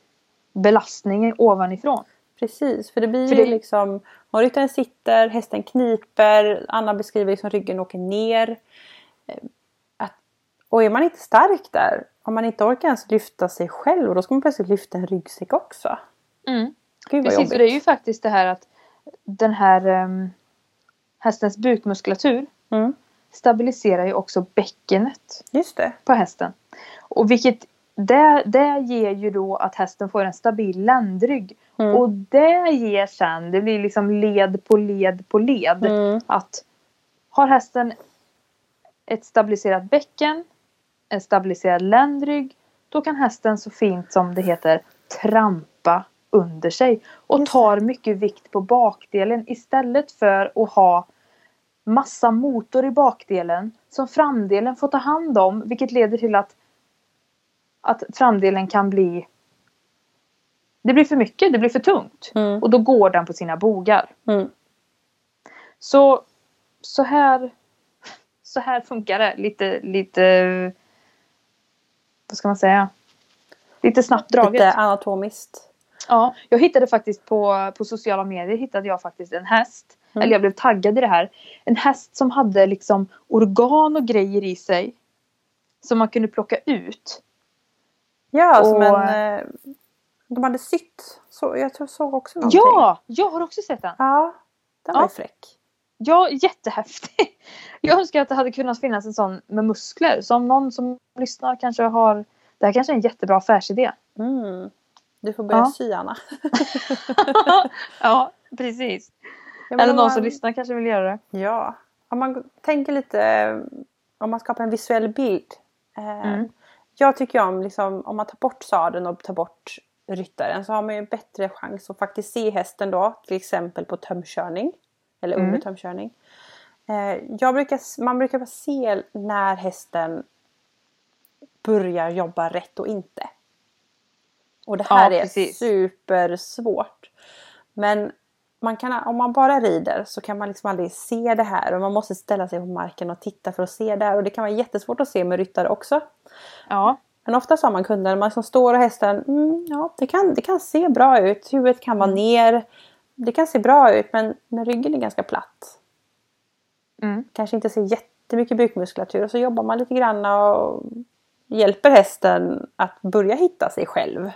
Speaker 2: belastningen ovanifrån.
Speaker 1: Precis, för det blir
Speaker 2: För
Speaker 1: ju
Speaker 2: det-
Speaker 1: liksom om ryttaren sitter, hästen kniper, Anna beskriver liksom ryggen åker ner. Eh, Att, och är man inte stark där, om man inte orkar ens lyfta sig själv, och då ska man plötsligt lyfta en ryggsäck också. Gud vad
Speaker 2: Precis,
Speaker 1: jobbigt.
Speaker 2: och det är ju faktiskt det här att den här um, hästens bukmuskulatur
Speaker 1: Mm,
Speaker 2: stabiliserar ju också bäckenet
Speaker 1: just det.
Speaker 2: på hästen. Och vilket det, det ger ju då att hästen får en stabil ländrygg.
Speaker 1: Mm.
Speaker 2: Och det ger sen, det blir liksom led på led på led.
Speaker 1: Mm,
Speaker 2: Att har hästen ett stabiliserat bäcken, en stabiliserad ländrygg, då kan hästen så fint som det heter trampa under sig och
Speaker 1: Just
Speaker 2: tar mycket vikt på bakdelen istället för att ha massa motor i bakdelen som framdelen får ta hand om vilket leder till att att framdelen kan bli det blir för mycket, det blir för tungt
Speaker 1: mm,
Speaker 2: och då går den på sina bogar.
Speaker 1: mm.
Speaker 2: Så, så här så här funkar det. Lite, lite vad ska man säga? Lite snabbt draget.
Speaker 1: Lite anatomiskt.
Speaker 2: Ja, jag hittade faktiskt på, på sociala medier hittade jag faktiskt en häst.
Speaker 1: Mm.
Speaker 2: Eller jag blev taggad i det här. En häst som hade liksom organ och grejer i sig. Som man kunde plocka ut.
Speaker 1: Ja, som
Speaker 2: Och-
Speaker 1: en... eh, De hade sytt. Så, jag tror såg också någonting.
Speaker 2: Ja! Jag har också sett den.
Speaker 1: Ja, den var
Speaker 2: Ja.
Speaker 1: fräck.
Speaker 2: Ja, jättehäftig. Jag önskar att det hade kunnat finnas en sån med muskler. Så om någon som lyssnar kanske har... Det här kanske är en jättebra affärsidé.
Speaker 1: Mm. Du får börja
Speaker 2: Ja.
Speaker 1: sy Anna.
Speaker 2: ja, precis.
Speaker 1: Ja,
Speaker 2: Eller någon
Speaker 1: man-
Speaker 2: som lyssnar kanske vill göra det.
Speaker 1: Ja, om man tänker lite om man skapar en visuell bild. Eh,
Speaker 2: Mm.
Speaker 1: Jag tycker om liksom, om man tar bort sadeln och tar bort ryttaren så har man ju bättre chans att faktiskt se hästen då. Till exempel på tömkörning. Eller under
Speaker 2: Mm.
Speaker 1: tömkörning. Eh, brukar, man brukar bara se när hästen börjar jobba rätt och inte. Och det här
Speaker 2: Ja,
Speaker 1: är
Speaker 2: precis.
Speaker 1: supersvårt. Men man kan, om man bara rider så kan man liksom aldrig se det här och man måste ställa sig på marken och titta för att se det här. Och det kan vara jättesvårt att se med ryttare också.
Speaker 2: Ja.
Speaker 1: Men ofta har man kunder man liksom står och hästen, mm, ja det kan, det kan se bra ut, huvudet kan vara ner. Det kan se bra ut men, men ryggen är ganska platt.
Speaker 2: Mm.
Speaker 1: Kanske inte ser jättemycket bukmuskulatur och så jobbar man lite grann och hjälper hästen att börja hitta sig själv.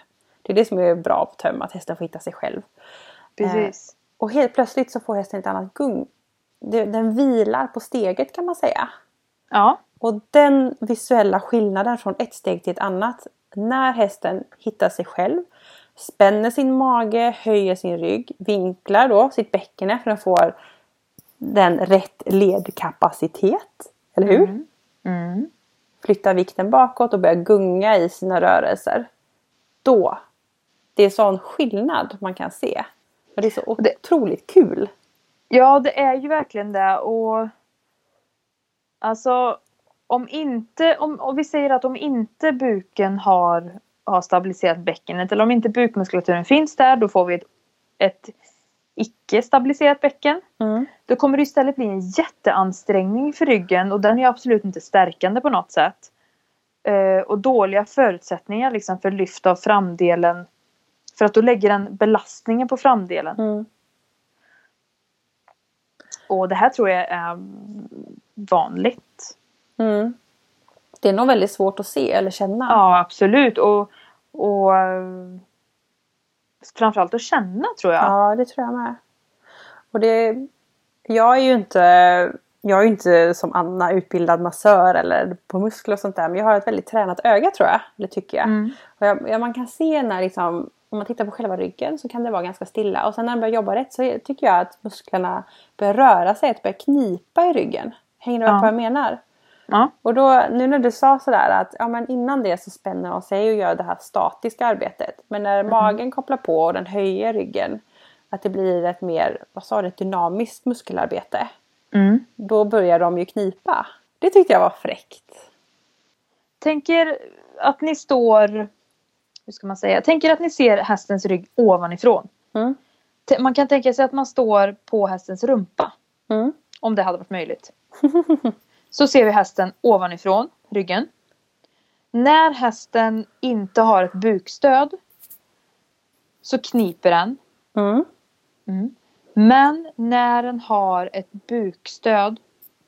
Speaker 1: Det är det som är bra på töm, att hästen får hitta sig själv.
Speaker 2: Precis.
Speaker 1: Och helt plötsligt så får hästen ett annat gung. Den vilar på steget kan man säga.
Speaker 2: Ja.
Speaker 1: Och den visuella skillnaden från ett steg till ett annat. När hästen hittar sig själv, spänner sin mage, höjer sin rygg, vinklar då sitt bäcken för att får den rätt ledkapacitet. Eller hur?
Speaker 2: Mm. Mm.
Speaker 1: Flyttar vikten bakåt och börjar gunga i sina rörelser. Då, det är sån skillnad man kan se. Och det är så
Speaker 2: Det-
Speaker 1: otroligt kul.
Speaker 2: Ja, det är ju verkligen det. Och alltså, om inte, om, om vi säger att om inte buken har, har stabiliserat bäckenet eller om inte bukmuskulaturen finns där, då får vi ett, ett icke stabiliserat bäcken.
Speaker 1: Mm.
Speaker 2: Då kommer det istället bli en jätteansträngning för ryggen och den är absolut inte stärkande på något sätt. Eh, och dåliga förutsättningar liksom för lyft av framdelen. För att då lägger den belastningen på framdelen.
Speaker 1: Mm.
Speaker 2: Och det här tror jag är vanligt.
Speaker 1: Mm. Det är nog väldigt svårt att se eller känna.
Speaker 2: Ja, absolut. Och, och eh, framförallt att känna tror jag.
Speaker 1: Ja, det tror jag med. Och det, jag är ju inte, jag är inte som Anna utbildad massör eller på muskler och sånt där. Men jag har ett väldigt tränat öga tror jag. Det tycker jag.
Speaker 2: Mm.
Speaker 1: Jag, ja, man kan se när liksom, om man tittar på själva ryggen så kan det vara ganska stilla. Och sen när den börjar jobba rätt så tycker jag att musklerna börjar röra sig, att det börjar knipa i ryggen. Hänger du med
Speaker 2: Ja.
Speaker 1: på vad jag menar?
Speaker 2: Ja.
Speaker 1: Och då, nu när du sa sådär att ja, men innan det så spänner de sig och gör det här statiska arbetet. Men när magen kopplar på och den höjer ryggen, att det blir ett mer, vad sa du, ett dynamiskt muskelarbete.
Speaker 2: Mm.
Speaker 1: Då börjar de ju knipa. Det tyckte jag var fräckt.
Speaker 2: Tänker att ni står... Hur ska man säga? Tänker att ni ser hästens rygg ovanifrån.
Speaker 1: Mm.
Speaker 2: Man kan tänka sig att man står på hästens rumpa.
Speaker 1: Mm.
Speaker 2: Om det hade varit möjligt. Så ser vi hästen ovanifrån ryggen. När hästen inte har ett bukstöd så kniper den.
Speaker 1: Mm.
Speaker 2: Men när den har ett bukstöd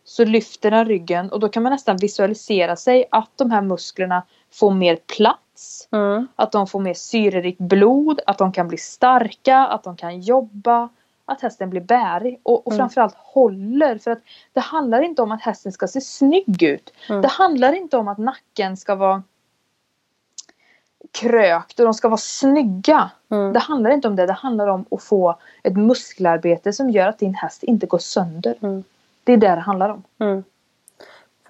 Speaker 2: så lyfter den ryggen och då kan man nästan visualisera sig att de här musklerna får mer plats.
Speaker 1: Mm.
Speaker 2: Att de får mer syrerikt blod, att de kan bli starka, att de kan jobba. Att hästen blir bärig och, och
Speaker 1: Mm.
Speaker 2: framförallt håller. För att det handlar inte om att hästen ska se snygg ut.
Speaker 1: Mm.
Speaker 2: Det handlar inte om att nacken ska vara krökt och de ska vara snygga.
Speaker 1: Mm.
Speaker 2: Det handlar inte om det. Det handlar om att få ett muskelarbete som gör att din häst inte går sönder.
Speaker 1: Mm.
Speaker 2: Det är det det handlar om.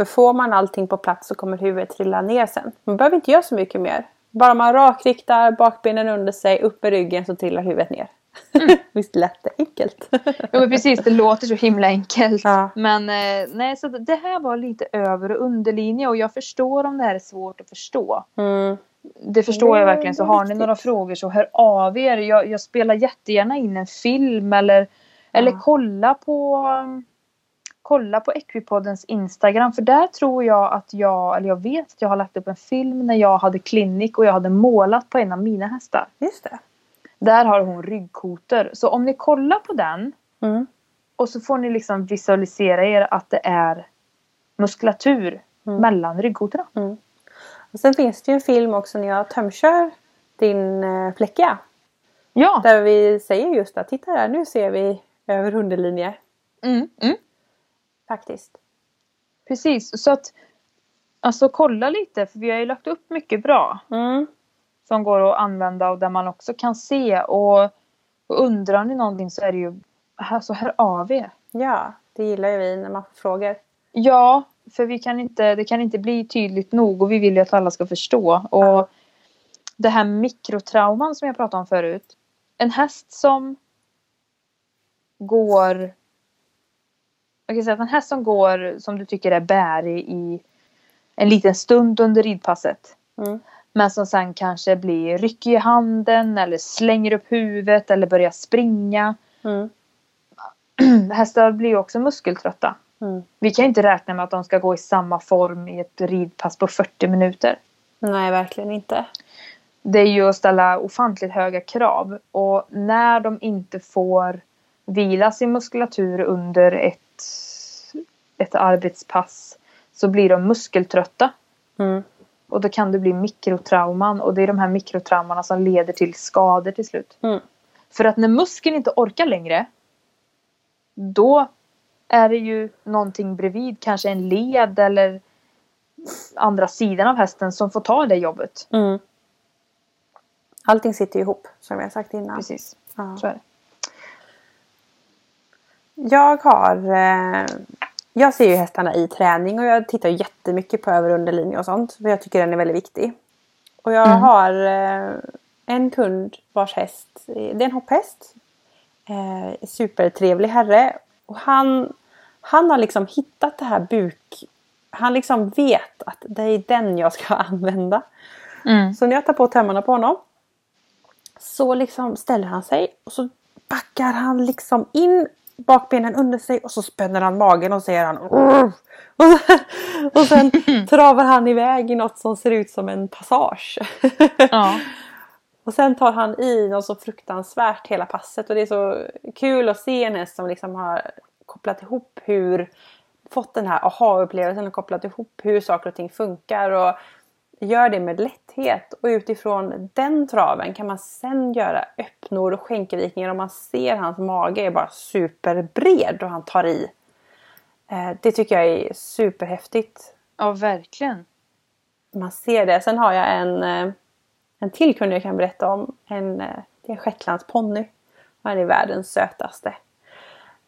Speaker 1: Mm. För får man allting på plats så kommer huvudet trilla ner sen. Man behöver inte göra så mycket mer. Bara man rakriktar bakbenen under sig, upp med ryggen så trillar huvudet ner. Visst lät det enkelt?
Speaker 2: Ja men precis, det låter så himla enkelt.
Speaker 1: Ja.
Speaker 2: Men eh, nej, så det här var lite över och underlinje och jag förstår om det här är svårt att förstå.
Speaker 1: Mm.
Speaker 2: Det förstår jag verkligen. Så har ni några frågor så hör av er. Jag, jag spelar jättegärna in en film eller, eller kolla på Kolla på Equipoddens Instagram för där tror jag att jag, eller jag vet att jag har lagt upp en film när jag hade klinik och jag hade målat på en av mina hästar.
Speaker 1: Just det.
Speaker 2: Där har hon ryggkotor. Så om ni kollar på den
Speaker 1: Mm.
Speaker 2: och så får ni liksom visualisera er att det är muskulatur
Speaker 1: Mm.
Speaker 2: mellan ryggkotorna.
Speaker 1: Och sen finns det ju en film också när jag tömkör din eh, fläcka.
Speaker 2: Ja.
Speaker 1: Där vi säger just att titta där, nu ser vi över underlinje.
Speaker 2: Mm, mm.
Speaker 1: Faktiskt.
Speaker 2: Precis, så att alltså kolla lite för vi har ju lagt upp mycket bra
Speaker 1: Mm.
Speaker 2: som går att använda och där man också kan se och, och undrar ni någonting så är det ju alltså hör av er.
Speaker 1: Ja, det gillar ju vi när man får frågor.
Speaker 2: Ja, för vi kan inte, det kan inte bli tydligt nog och vi vill ju att alla ska förstå. Och
Speaker 1: Ja.
Speaker 2: det här mikrotrauman som jag pratade om förut. En häst som går jag kan säga att en häst som går som du tycker är bärig i en liten stund under ridpasset.
Speaker 1: Mm.
Speaker 2: Men som sen kanske blir ryckig i handen eller slänger upp huvudet eller börjar springa.
Speaker 1: Mm.
Speaker 2: Hästar blir ju också muskeltrötta.
Speaker 1: Mm.
Speaker 2: Vi kan ju inte räkna med att de ska gå i samma form i ett ridpass på 40 minuter.
Speaker 1: Nej, verkligen inte.
Speaker 2: Det är ju att ställa ofantligt höga krav. Och när de inte får vila sin muskulatur under ett, ett arbetspass så blir de muskeltrötta.
Speaker 1: Mm.
Speaker 2: Och då kan det bli mikrotrauman och det är de här mikrotraumorna som leder till skador till slut.
Speaker 1: Mm.
Speaker 2: För att när muskeln inte orkar längre då är det ju någonting bredvid, kanske en led eller andra sidan av hästen som får ta det jobbet.
Speaker 1: Mm. Allting sitter ju ihop, som jag sagt innan.
Speaker 2: Precis,
Speaker 1: Ja.
Speaker 2: så är det.
Speaker 1: Jag har... Eh, jag ser ju hästarna i träning och jag tittar jättemycket på över och underlinje och sånt. För jag tycker den är väldigt viktig. Och jag
Speaker 2: Mm.
Speaker 1: har eh, en kund vars häst, det är en hopphäst. Eh, supertrevlig herre. Och han, han har liksom hittat det här buk... Han liksom vet att det är den jag ska använda.
Speaker 2: Mm.
Speaker 1: Så när jag tar på tömmarna på honom så liksom ställer han sig och så backar han liksom in bakbenen under sig och så spänner han magen och säger han och sen, och sen travar han iväg i något som ser ut som en passage.
Speaker 2: Ja.
Speaker 1: och sen tar han i något så fruktansvärt hela passet och det är så kul att se en häst som liksom har kopplat ihop hur fått den här aha-upplevelsen och kopplat ihop hur saker och ting funkar och gör det med lätthet. Och utifrån den traven kan man sen göra öppnor och skänkelvikningar och man ser hans mage är bara superbred och han tar i. Eh, Det tycker jag är superhäftigt.
Speaker 2: ja, verkligen.
Speaker 1: Man ser det. Sen har jag en, eh, en till kund jag kan berätta om. En, eh, det är en shetlandsponny. Han är världens sötaste.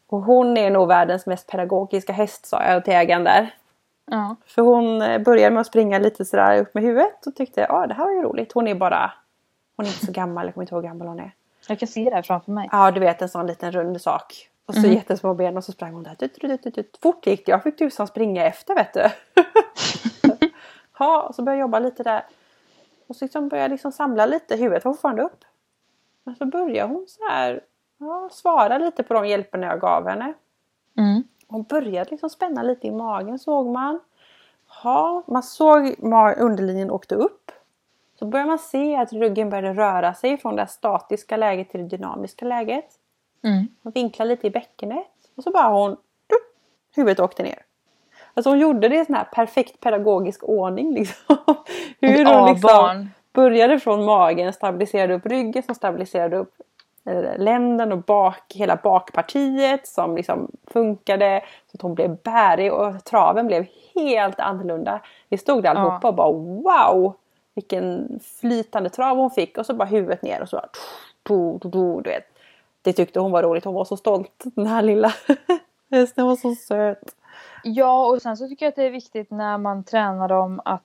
Speaker 1: Och hon är nog världens mest pedagogiska häst sa jag till ägaren där.
Speaker 2: Ja.
Speaker 1: För hon eh, började med att springa lite sådär upp med huvudet och tyckte ja det här var ju roligt. Hon är bara, hon är inte så gammal, jag kommer inte ihåg hur gammal hon är.
Speaker 2: Jag kan se det här framför mig.
Speaker 1: Ja du vet en sån liten rund sak. Och så
Speaker 2: Mhm.
Speaker 1: jättesmå ben och så sprang hon där. Tut, tut, tut, tut. Fort gick det, jag fick tusan springa efter vet du. ja, och så började jag jobba lite där. Och så liksom började jag liksom samla lite, huvudet var fortfarande upp. Men så började hon så här, ja, svara lite på de hjälperna jag gav henne.
Speaker 2: Mm.
Speaker 1: Hon började liksom spänna lite i magen såg man. Ja, man såg underlinjen åkte upp. Så började man se att ryggen började röra sig från det statiska läget till det dynamiska läget.
Speaker 2: Mm.
Speaker 1: Hon vinklade lite i bäckenet. Och så bara hon... Huvudet åkte ner. Alltså hon gjorde det i sån här perfekt pedagogisk ordning. Liksom. Hur hon liksom började från magen, stabiliserade upp ryggen som stabiliserade upp länden och bak, hela bakpartiet som liksom funkade. Så att hon blev bärig och traven blev helt annorlunda. Vi stod där allihopa och bara wow! Vilken flytande trav hon fick och så bara huvudet ner och så bara, du, du, du, du vet. Det tyckte hon var roligt. Hon var så stolt. Den här lilla hästen var så söt.
Speaker 2: Ja, och sen så tycker jag att det är viktigt när man tränar dem att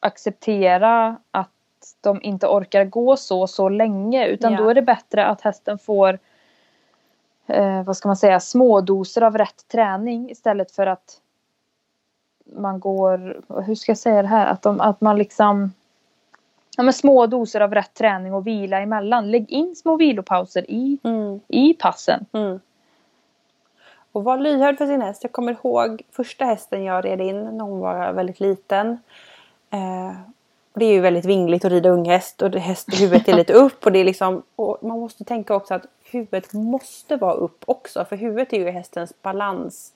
Speaker 2: acceptera att de inte orkar gå så så länge utan
Speaker 1: Ja.
Speaker 2: då är det bättre att hästen får eh, vad ska man säga smådoser av rätt träning istället för att man går, hur ska jag säga det här, att, de, att man liksom ja, men små doser av rätt träning och vila emellan. Lägg in små vilopauser i,
Speaker 1: Mm.
Speaker 2: i passen.
Speaker 1: Mm. Och var lyhörd för sin häst. Jag kommer ihåg första hästen jag red in när hon var väldigt liten. Eh, det är ju väldigt vingligt att rida unghäst och häst, huvudet är lite upp. Och, det är liksom, och man måste tänka också att huvudet måste vara upp också. För huvudet är ju hästens balans.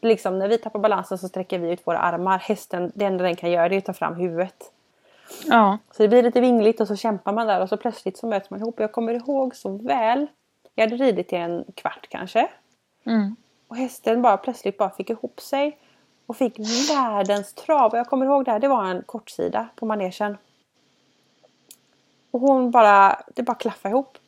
Speaker 1: Liksom, när vi tappar balansen så sträcker vi ut våra armar. Hästen, det enda den kan göra det är att ta fram huvudet.
Speaker 2: Ja.
Speaker 1: Så det blir lite vingligt och så kämpar man där och så plötsligt så möts man ihop. Jag kommer ihåg så väl. Jag hade ridit i en kvart kanske.
Speaker 2: Mm.
Speaker 1: Och hästen bara plötsligt bara fick ihop sig. Och fick världens trav. Jag kommer ihåg det här, det var en kortsida på manegen. Och hon bara, det bara klaffade ihop.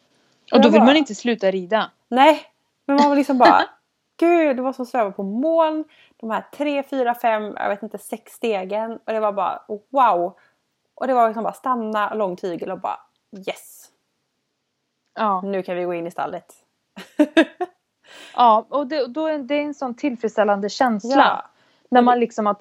Speaker 2: Och då vill
Speaker 1: bara-
Speaker 2: man inte sluta rida.
Speaker 1: Nej, men man var liksom bara Gud, det var som sväva på moln. De här tre, fyra, fem, jag vet inte, sex stegen. Och det var bara wow. Och det var liksom bara stanna, lång tygel och bara yes.
Speaker 2: Ja.
Speaker 1: Nu kan vi gå in i stallet.
Speaker 2: Ja, och det, då är det en sån tillfredsställande känsla.
Speaker 1: Ja.
Speaker 2: När man liksom att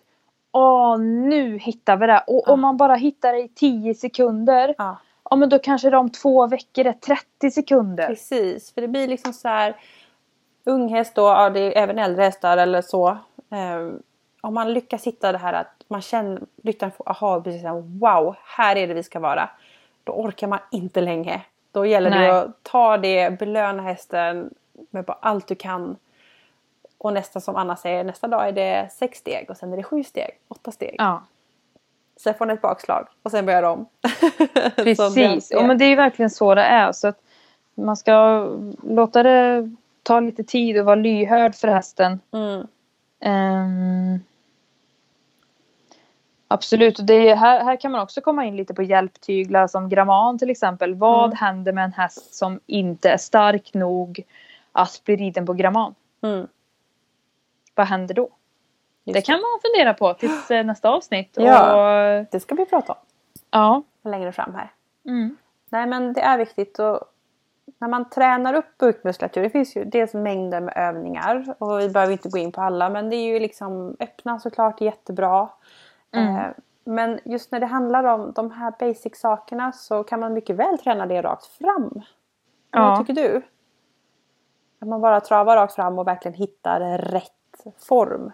Speaker 2: åh nu hittar vi det. Och
Speaker 1: Ja.
Speaker 2: om man bara hittar det i 10 sekunder.
Speaker 1: Ja.
Speaker 2: Ja men då kanske det om två veckor är 30 sekunder.
Speaker 1: Precis, för det blir liksom så här ung häst då, ja, det är även äldre hästar eller så. Eh, om man lyckas hitta det här att man känner, ryttaren får aha, precis så här, wow, här är det vi ska vara. Då orkar man inte länge. Då gäller
Speaker 2: Nej.
Speaker 1: det att ta det, belöna hästen med bara allt du kan. Och nästa som Anna säger, nästa dag är det sex steg och sen är det sju steg, åtta steg.
Speaker 2: Ja.
Speaker 1: Sen får den ett bakslag och sen börjar de om.
Speaker 2: Precis, ja, men det är ju verkligen så det är. Så att man ska låta det ta lite tid och vara lyhörd för hästen.
Speaker 1: mm,
Speaker 2: Ehm, absolut, och det är, här, här kan man också komma in lite på hjälptyglar som Gramman till exempel. Vad
Speaker 1: Mm.
Speaker 2: händer med en häst som inte är stark nog att bli riden på Gramman?
Speaker 1: mm,
Speaker 2: Vad händer då?
Speaker 1: just
Speaker 2: Det kan man fundera på tills eh, nästa avsnitt.
Speaker 1: Ja.
Speaker 2: Och,
Speaker 1: Det ska vi prata om
Speaker 2: ja.
Speaker 1: längre fram här.
Speaker 2: Mm.
Speaker 1: Nej men det är viktigt och när man tränar upp bukmuskulatur, det finns ju dels mängder med övningar och vi behöver inte gå in på alla men det är ju liksom öppna såklart jättebra.
Speaker 2: Mm.
Speaker 1: Eh, men just när det handlar om de här basic sakerna så kan man mycket väl träna det rakt fram.
Speaker 2: Ja.
Speaker 1: Vad tycker du? Att man bara travar rakt fram och verkligen hittar rätt form.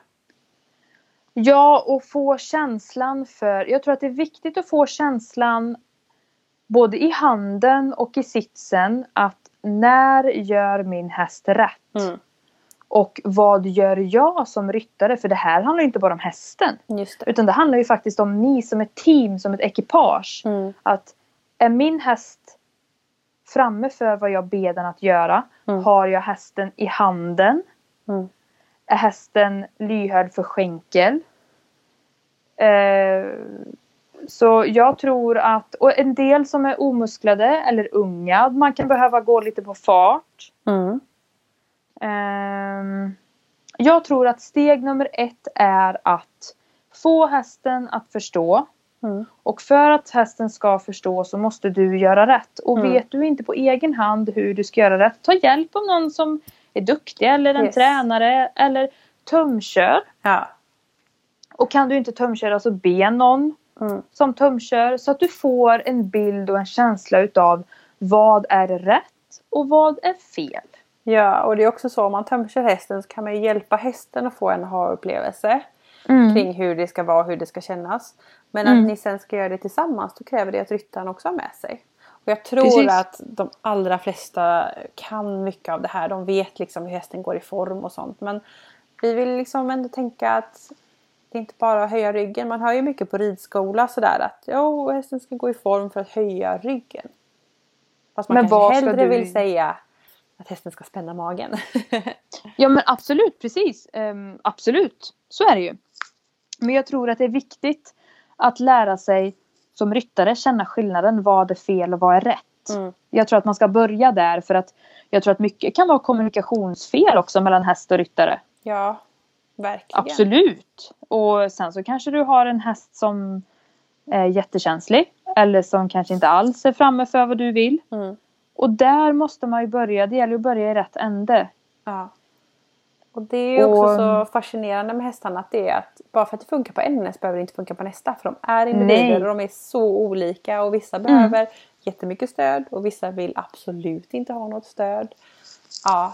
Speaker 2: Ja, och få känslan för... Jag tror att det är viktigt att få känslan både i handen och i sitsen att när gör min häst rätt?
Speaker 1: Mm.
Speaker 2: Och vad gör jag som ryttare? För det här handlar inte bara om hästen.
Speaker 1: Det.
Speaker 2: Utan det handlar ju faktiskt om ni som ett team, som ett ekipage.
Speaker 1: Mm.
Speaker 2: Att är min häst framme för vad jag ber den att göra?
Speaker 1: Mm.
Speaker 2: Har jag hästen i handen?
Speaker 1: Mm.
Speaker 2: Är hästen lyhörd för skänkel? Eh, så jag tror att, och en del som är omusklade eller unga, man kan behöva gå lite på fart.
Speaker 1: Mm.
Speaker 2: Ehm, jag tror att steg nummer ett är att få hästen att förstå.
Speaker 1: Mm.
Speaker 2: Och för att hästen ska förstå så måste du göra rätt. Och
Speaker 1: Mm.
Speaker 2: vet du inte på egen hand hur du ska göra rätt, ta hjälp av någon som är duktig eller en
Speaker 1: Yes.
Speaker 2: tränare eller tömkör.
Speaker 1: Ja.
Speaker 2: Och kan du inte tömköra så be någon
Speaker 1: Mm.
Speaker 2: som tömkör så att du får en bild och en känsla utav vad är rätt och vad är fel.
Speaker 1: Ja, och det är också så om man tömkör hästen så kan man hjälpa hästen att få en aha-upplevelse kring hur det ska vara och hur det ska kännas. Men
Speaker 2: Mm.
Speaker 1: att ni sen ska göra det tillsammans då kräver det att ryttaren också har med sig. Och jag tror
Speaker 2: Precis.
Speaker 1: att de allra flesta kan mycket av det här. De vet liksom hur hästen går i form och sånt. Men vi vill liksom ändå tänka att det är inte bara att höja ryggen. Man hör ju mycket på ridskola sådär att jo, hästen ska gå i form för att höja ryggen. Fast man
Speaker 2: Men
Speaker 1: kanske hellre
Speaker 2: du-
Speaker 1: vill säga att hästen ska spänna magen.
Speaker 2: Ja men absolut, precis. Ehm, absolut, så är det ju. Men jag tror att det är viktigt att lära sig som ryttare känna skillnaden. Vad är fel och vad är rätt?
Speaker 1: Mm.
Speaker 2: Jag tror att man ska börja där för att jag tror att mycket kan vara kommunikationsfel också mellan häst och ryttare.
Speaker 1: Ja, verkligen.
Speaker 2: Absolut. Och sen så kanske du har en häst som är jättekänslig. Eller som kanske inte alls är framme för vad du vill.
Speaker 1: Mm.
Speaker 2: Och där måste man ju börja. Det gäller att börja i rätt ände.
Speaker 1: Ja. Och det är ju också
Speaker 2: Och-
Speaker 1: så fascinerande med hästarna att det är att bara för att det funkar på en häst behöver det inte funka på nästa. För de är individer
Speaker 2: Nej.
Speaker 1: och de är så olika och vissa behöver jättemycket stöd och vissa vill absolut inte ha något stöd. Ja,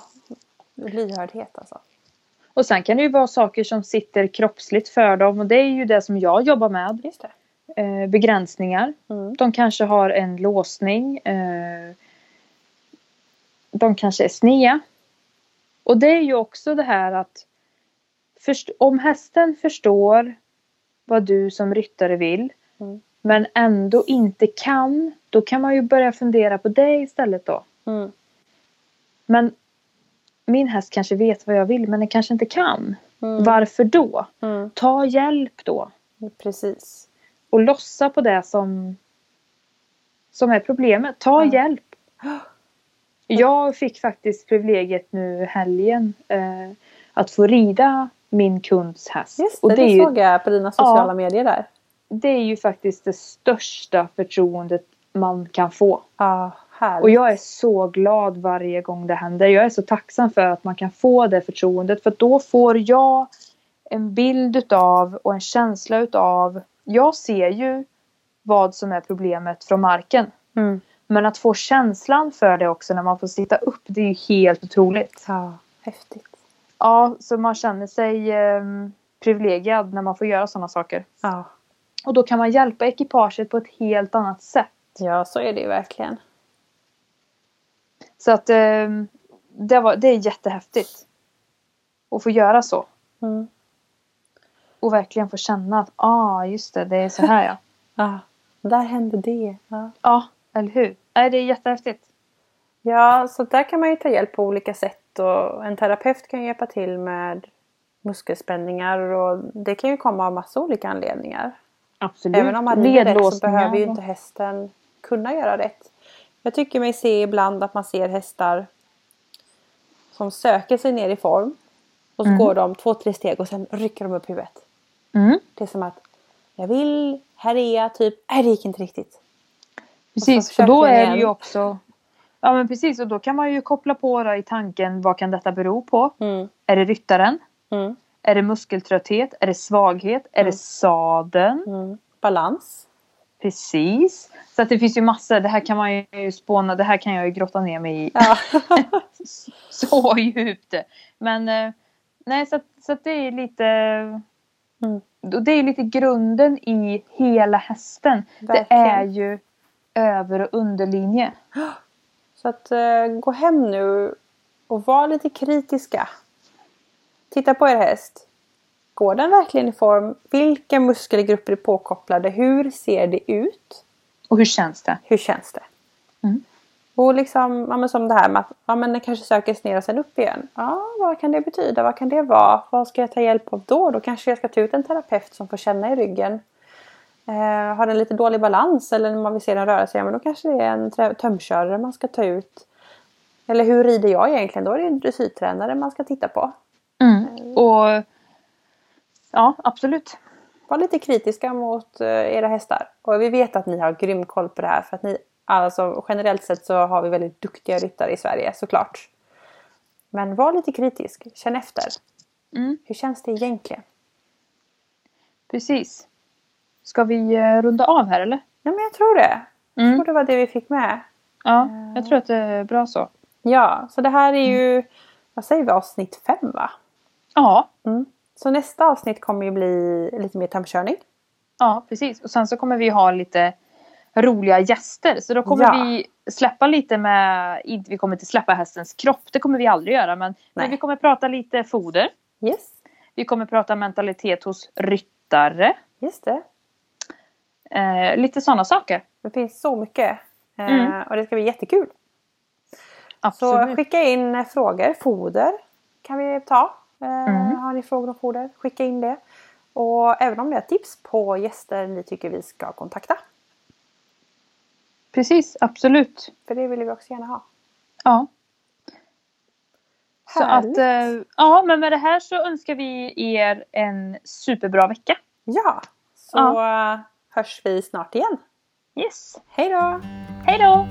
Speaker 1: lyhördhet alltså.
Speaker 2: Och sen kan det ju vara saker som sitter kroppsligt för dem. Och det är ju det som jag jobbar med.
Speaker 1: Just det.
Speaker 2: Eh, begränsningar.
Speaker 1: Mm.
Speaker 2: De kanske har en låsning. Eh, de kanske är snea. Och det är ju också det här att om hästen förstår vad du som ryttare vill
Speaker 1: Mm.
Speaker 2: men ändå inte kan, då kan man ju börja fundera på det istället då.
Speaker 1: Mm.
Speaker 2: Men min häst kanske vet vad jag vill men den kanske inte kan.
Speaker 1: Mm.
Speaker 2: Varför då?
Speaker 1: Mm.
Speaker 2: Ta hjälp då.
Speaker 1: Precis.
Speaker 2: Och lossa på det som, som är problemet. Ta hjälp. Jag fick faktiskt privilegiet nu helgen eh, att få rida min kunds häst.
Speaker 1: Just
Speaker 2: och
Speaker 1: det,
Speaker 2: det,
Speaker 1: det,
Speaker 2: är ju,
Speaker 1: såg jag på dina sociala medier där.
Speaker 2: det är ju faktiskt det största förtroendet man kan få.
Speaker 1: Ja, härligt.
Speaker 2: Och jag är så glad varje gång det händer. Jag är så tacksam för att man kan få det förtroendet. För då får jag en bild utav och en känsla utav. Jag ser ju vad som är problemet från marken.
Speaker 1: Mm.
Speaker 2: Men att få känslan för det också när man får sitta upp, det är ju helt otroligt.
Speaker 1: Ja, häftigt.
Speaker 2: Ja, så man känner sig eh, privilegierad när man får göra sådana saker.
Speaker 1: Ja.
Speaker 2: Och då kan man hjälpa ekipaget på ett helt annat sätt.
Speaker 1: ja, så är det ju verkligen.
Speaker 2: Så att eh, det, var, det är jättehäftigt. Att få göra så.
Speaker 1: Mm.
Speaker 2: Och verkligen få känna att, ah just det, det är så här ja.
Speaker 1: Ja, där hände det. Ja.
Speaker 2: Ja, eller hur? Nej, det är jättehäftigt.
Speaker 1: Ja, så där kan man ju ta hjälp på olika sätt och en terapeut kan hjälpa till med muskelspänningar och det kan ju komma av massa olika anledningar.
Speaker 2: Absolut.
Speaker 1: Även om man rider rätt så behöver ju inte hästen kunna göra rätt. Jag tycker mig se ibland att man ser hästar som söker sig ner i form och så
Speaker 2: Mm.
Speaker 1: går de två, tre steg och sen rycker de upp huvudet.
Speaker 2: Mm,
Speaker 1: Det är som att jag vill, här är jag, typ, nej det gick inte riktigt.
Speaker 2: Precis,
Speaker 1: försöker
Speaker 2: och då är det ju också... Ja men precis, och då kan man ju koppla på då i tanken vad kan detta bero på?
Speaker 1: Mm.
Speaker 2: Är det ryttaren?
Speaker 1: Mm.
Speaker 2: Är det muskeltrötthet? Är det svaghet? Är det sadeln?
Speaker 1: Mm. Balans.
Speaker 2: Precis. Så att det finns ju massor. Det här kan man ju spåna. Det här kan jag ju grotta ner mig i
Speaker 1: Ja.
Speaker 2: så djupt. Men eh, nej, så att, så att det är lite...
Speaker 1: Mm.
Speaker 2: Det är lite grunden i hela hästen. Det
Speaker 1: Verkligen.
Speaker 2: är ju över och underlinje.
Speaker 1: Så att eh, gå hem nu och var lite kritiska. Titta på er häst. Går den verkligen i form? Vilka muskelgrupper är påkopplade? Hur ser det ut?
Speaker 2: Och hur känns det?
Speaker 1: Hur känns det?
Speaker 2: Mm.
Speaker 1: Och liksom, ja, men som det här med att ja, men den kanske söker sig ner och sen upp igen. Ja, vad kan det betyda? Vad kan det vara? Vad ska jag ta hjälp av då? Då kanske jag ska ta ut en terapeut som får känna i ryggen. Eh, har den lite dålig balans eller när man vill se den röra sig, ja, men då kanske det är en tömkörare man ska ta ut. Eller hur rider jag egentligen? Då är det en dressyrtränare man ska titta på.
Speaker 2: Mm. Och ja, absolut.
Speaker 1: Var lite kritiska mot eh, era hästar. Och vi vet att ni har grym koll på det här. För att ni, alltså, generellt sett så har vi väldigt duktiga ryttare i Sverige såklart. Men var lite kritisk. Känn efter.
Speaker 2: Mm.
Speaker 1: Hur känns det egentligen?
Speaker 2: Precis. Ska vi eh, runda av här eller?
Speaker 1: Ja men jag tror det. Jag
Speaker 2: Mm.
Speaker 1: tror det var det vi fick med.
Speaker 2: Ja, jag tror att det är bra så.
Speaker 1: Ja, så det här är ju, vad säger vi, avsnitt fem va?
Speaker 2: Ja,
Speaker 1: Mm. Så nästa avsnitt kommer ju bli lite mer tömkörning.
Speaker 2: ja precis. Och sen så kommer vi ha lite roliga gäster. Så då kommer
Speaker 1: Ja.
Speaker 2: vi släppa lite med, inte vi kommer inte släppa hästens kropp, det kommer vi aldrig göra. Men, men vi kommer prata lite foder.
Speaker 1: Yes,
Speaker 2: Vi kommer prata mentalitet hos ryttare.
Speaker 1: just det.
Speaker 2: Eh, lite sådana saker.
Speaker 1: Det finns så mycket. Eh,
Speaker 2: Mm.
Speaker 1: Och det ska bli jättekul. Så
Speaker 2: Absolut.
Speaker 1: skicka in eh, frågor. Foder kan vi ta. Eh,
Speaker 2: Mm.
Speaker 1: Har ni frågor om foder, skicka in det. Och även om ni har tips på gäster ni tycker vi ska kontakta.
Speaker 2: Precis, absolut.
Speaker 1: För det vill vi också gärna ha.
Speaker 2: Ja. Så
Speaker 1: Härligt.
Speaker 2: att, eh, ja, men med det här så önskar vi er en superbra vecka.
Speaker 1: Ja, så eh, hörs vi snart igen.
Speaker 2: Yes.
Speaker 1: Hej då!
Speaker 2: Hej då!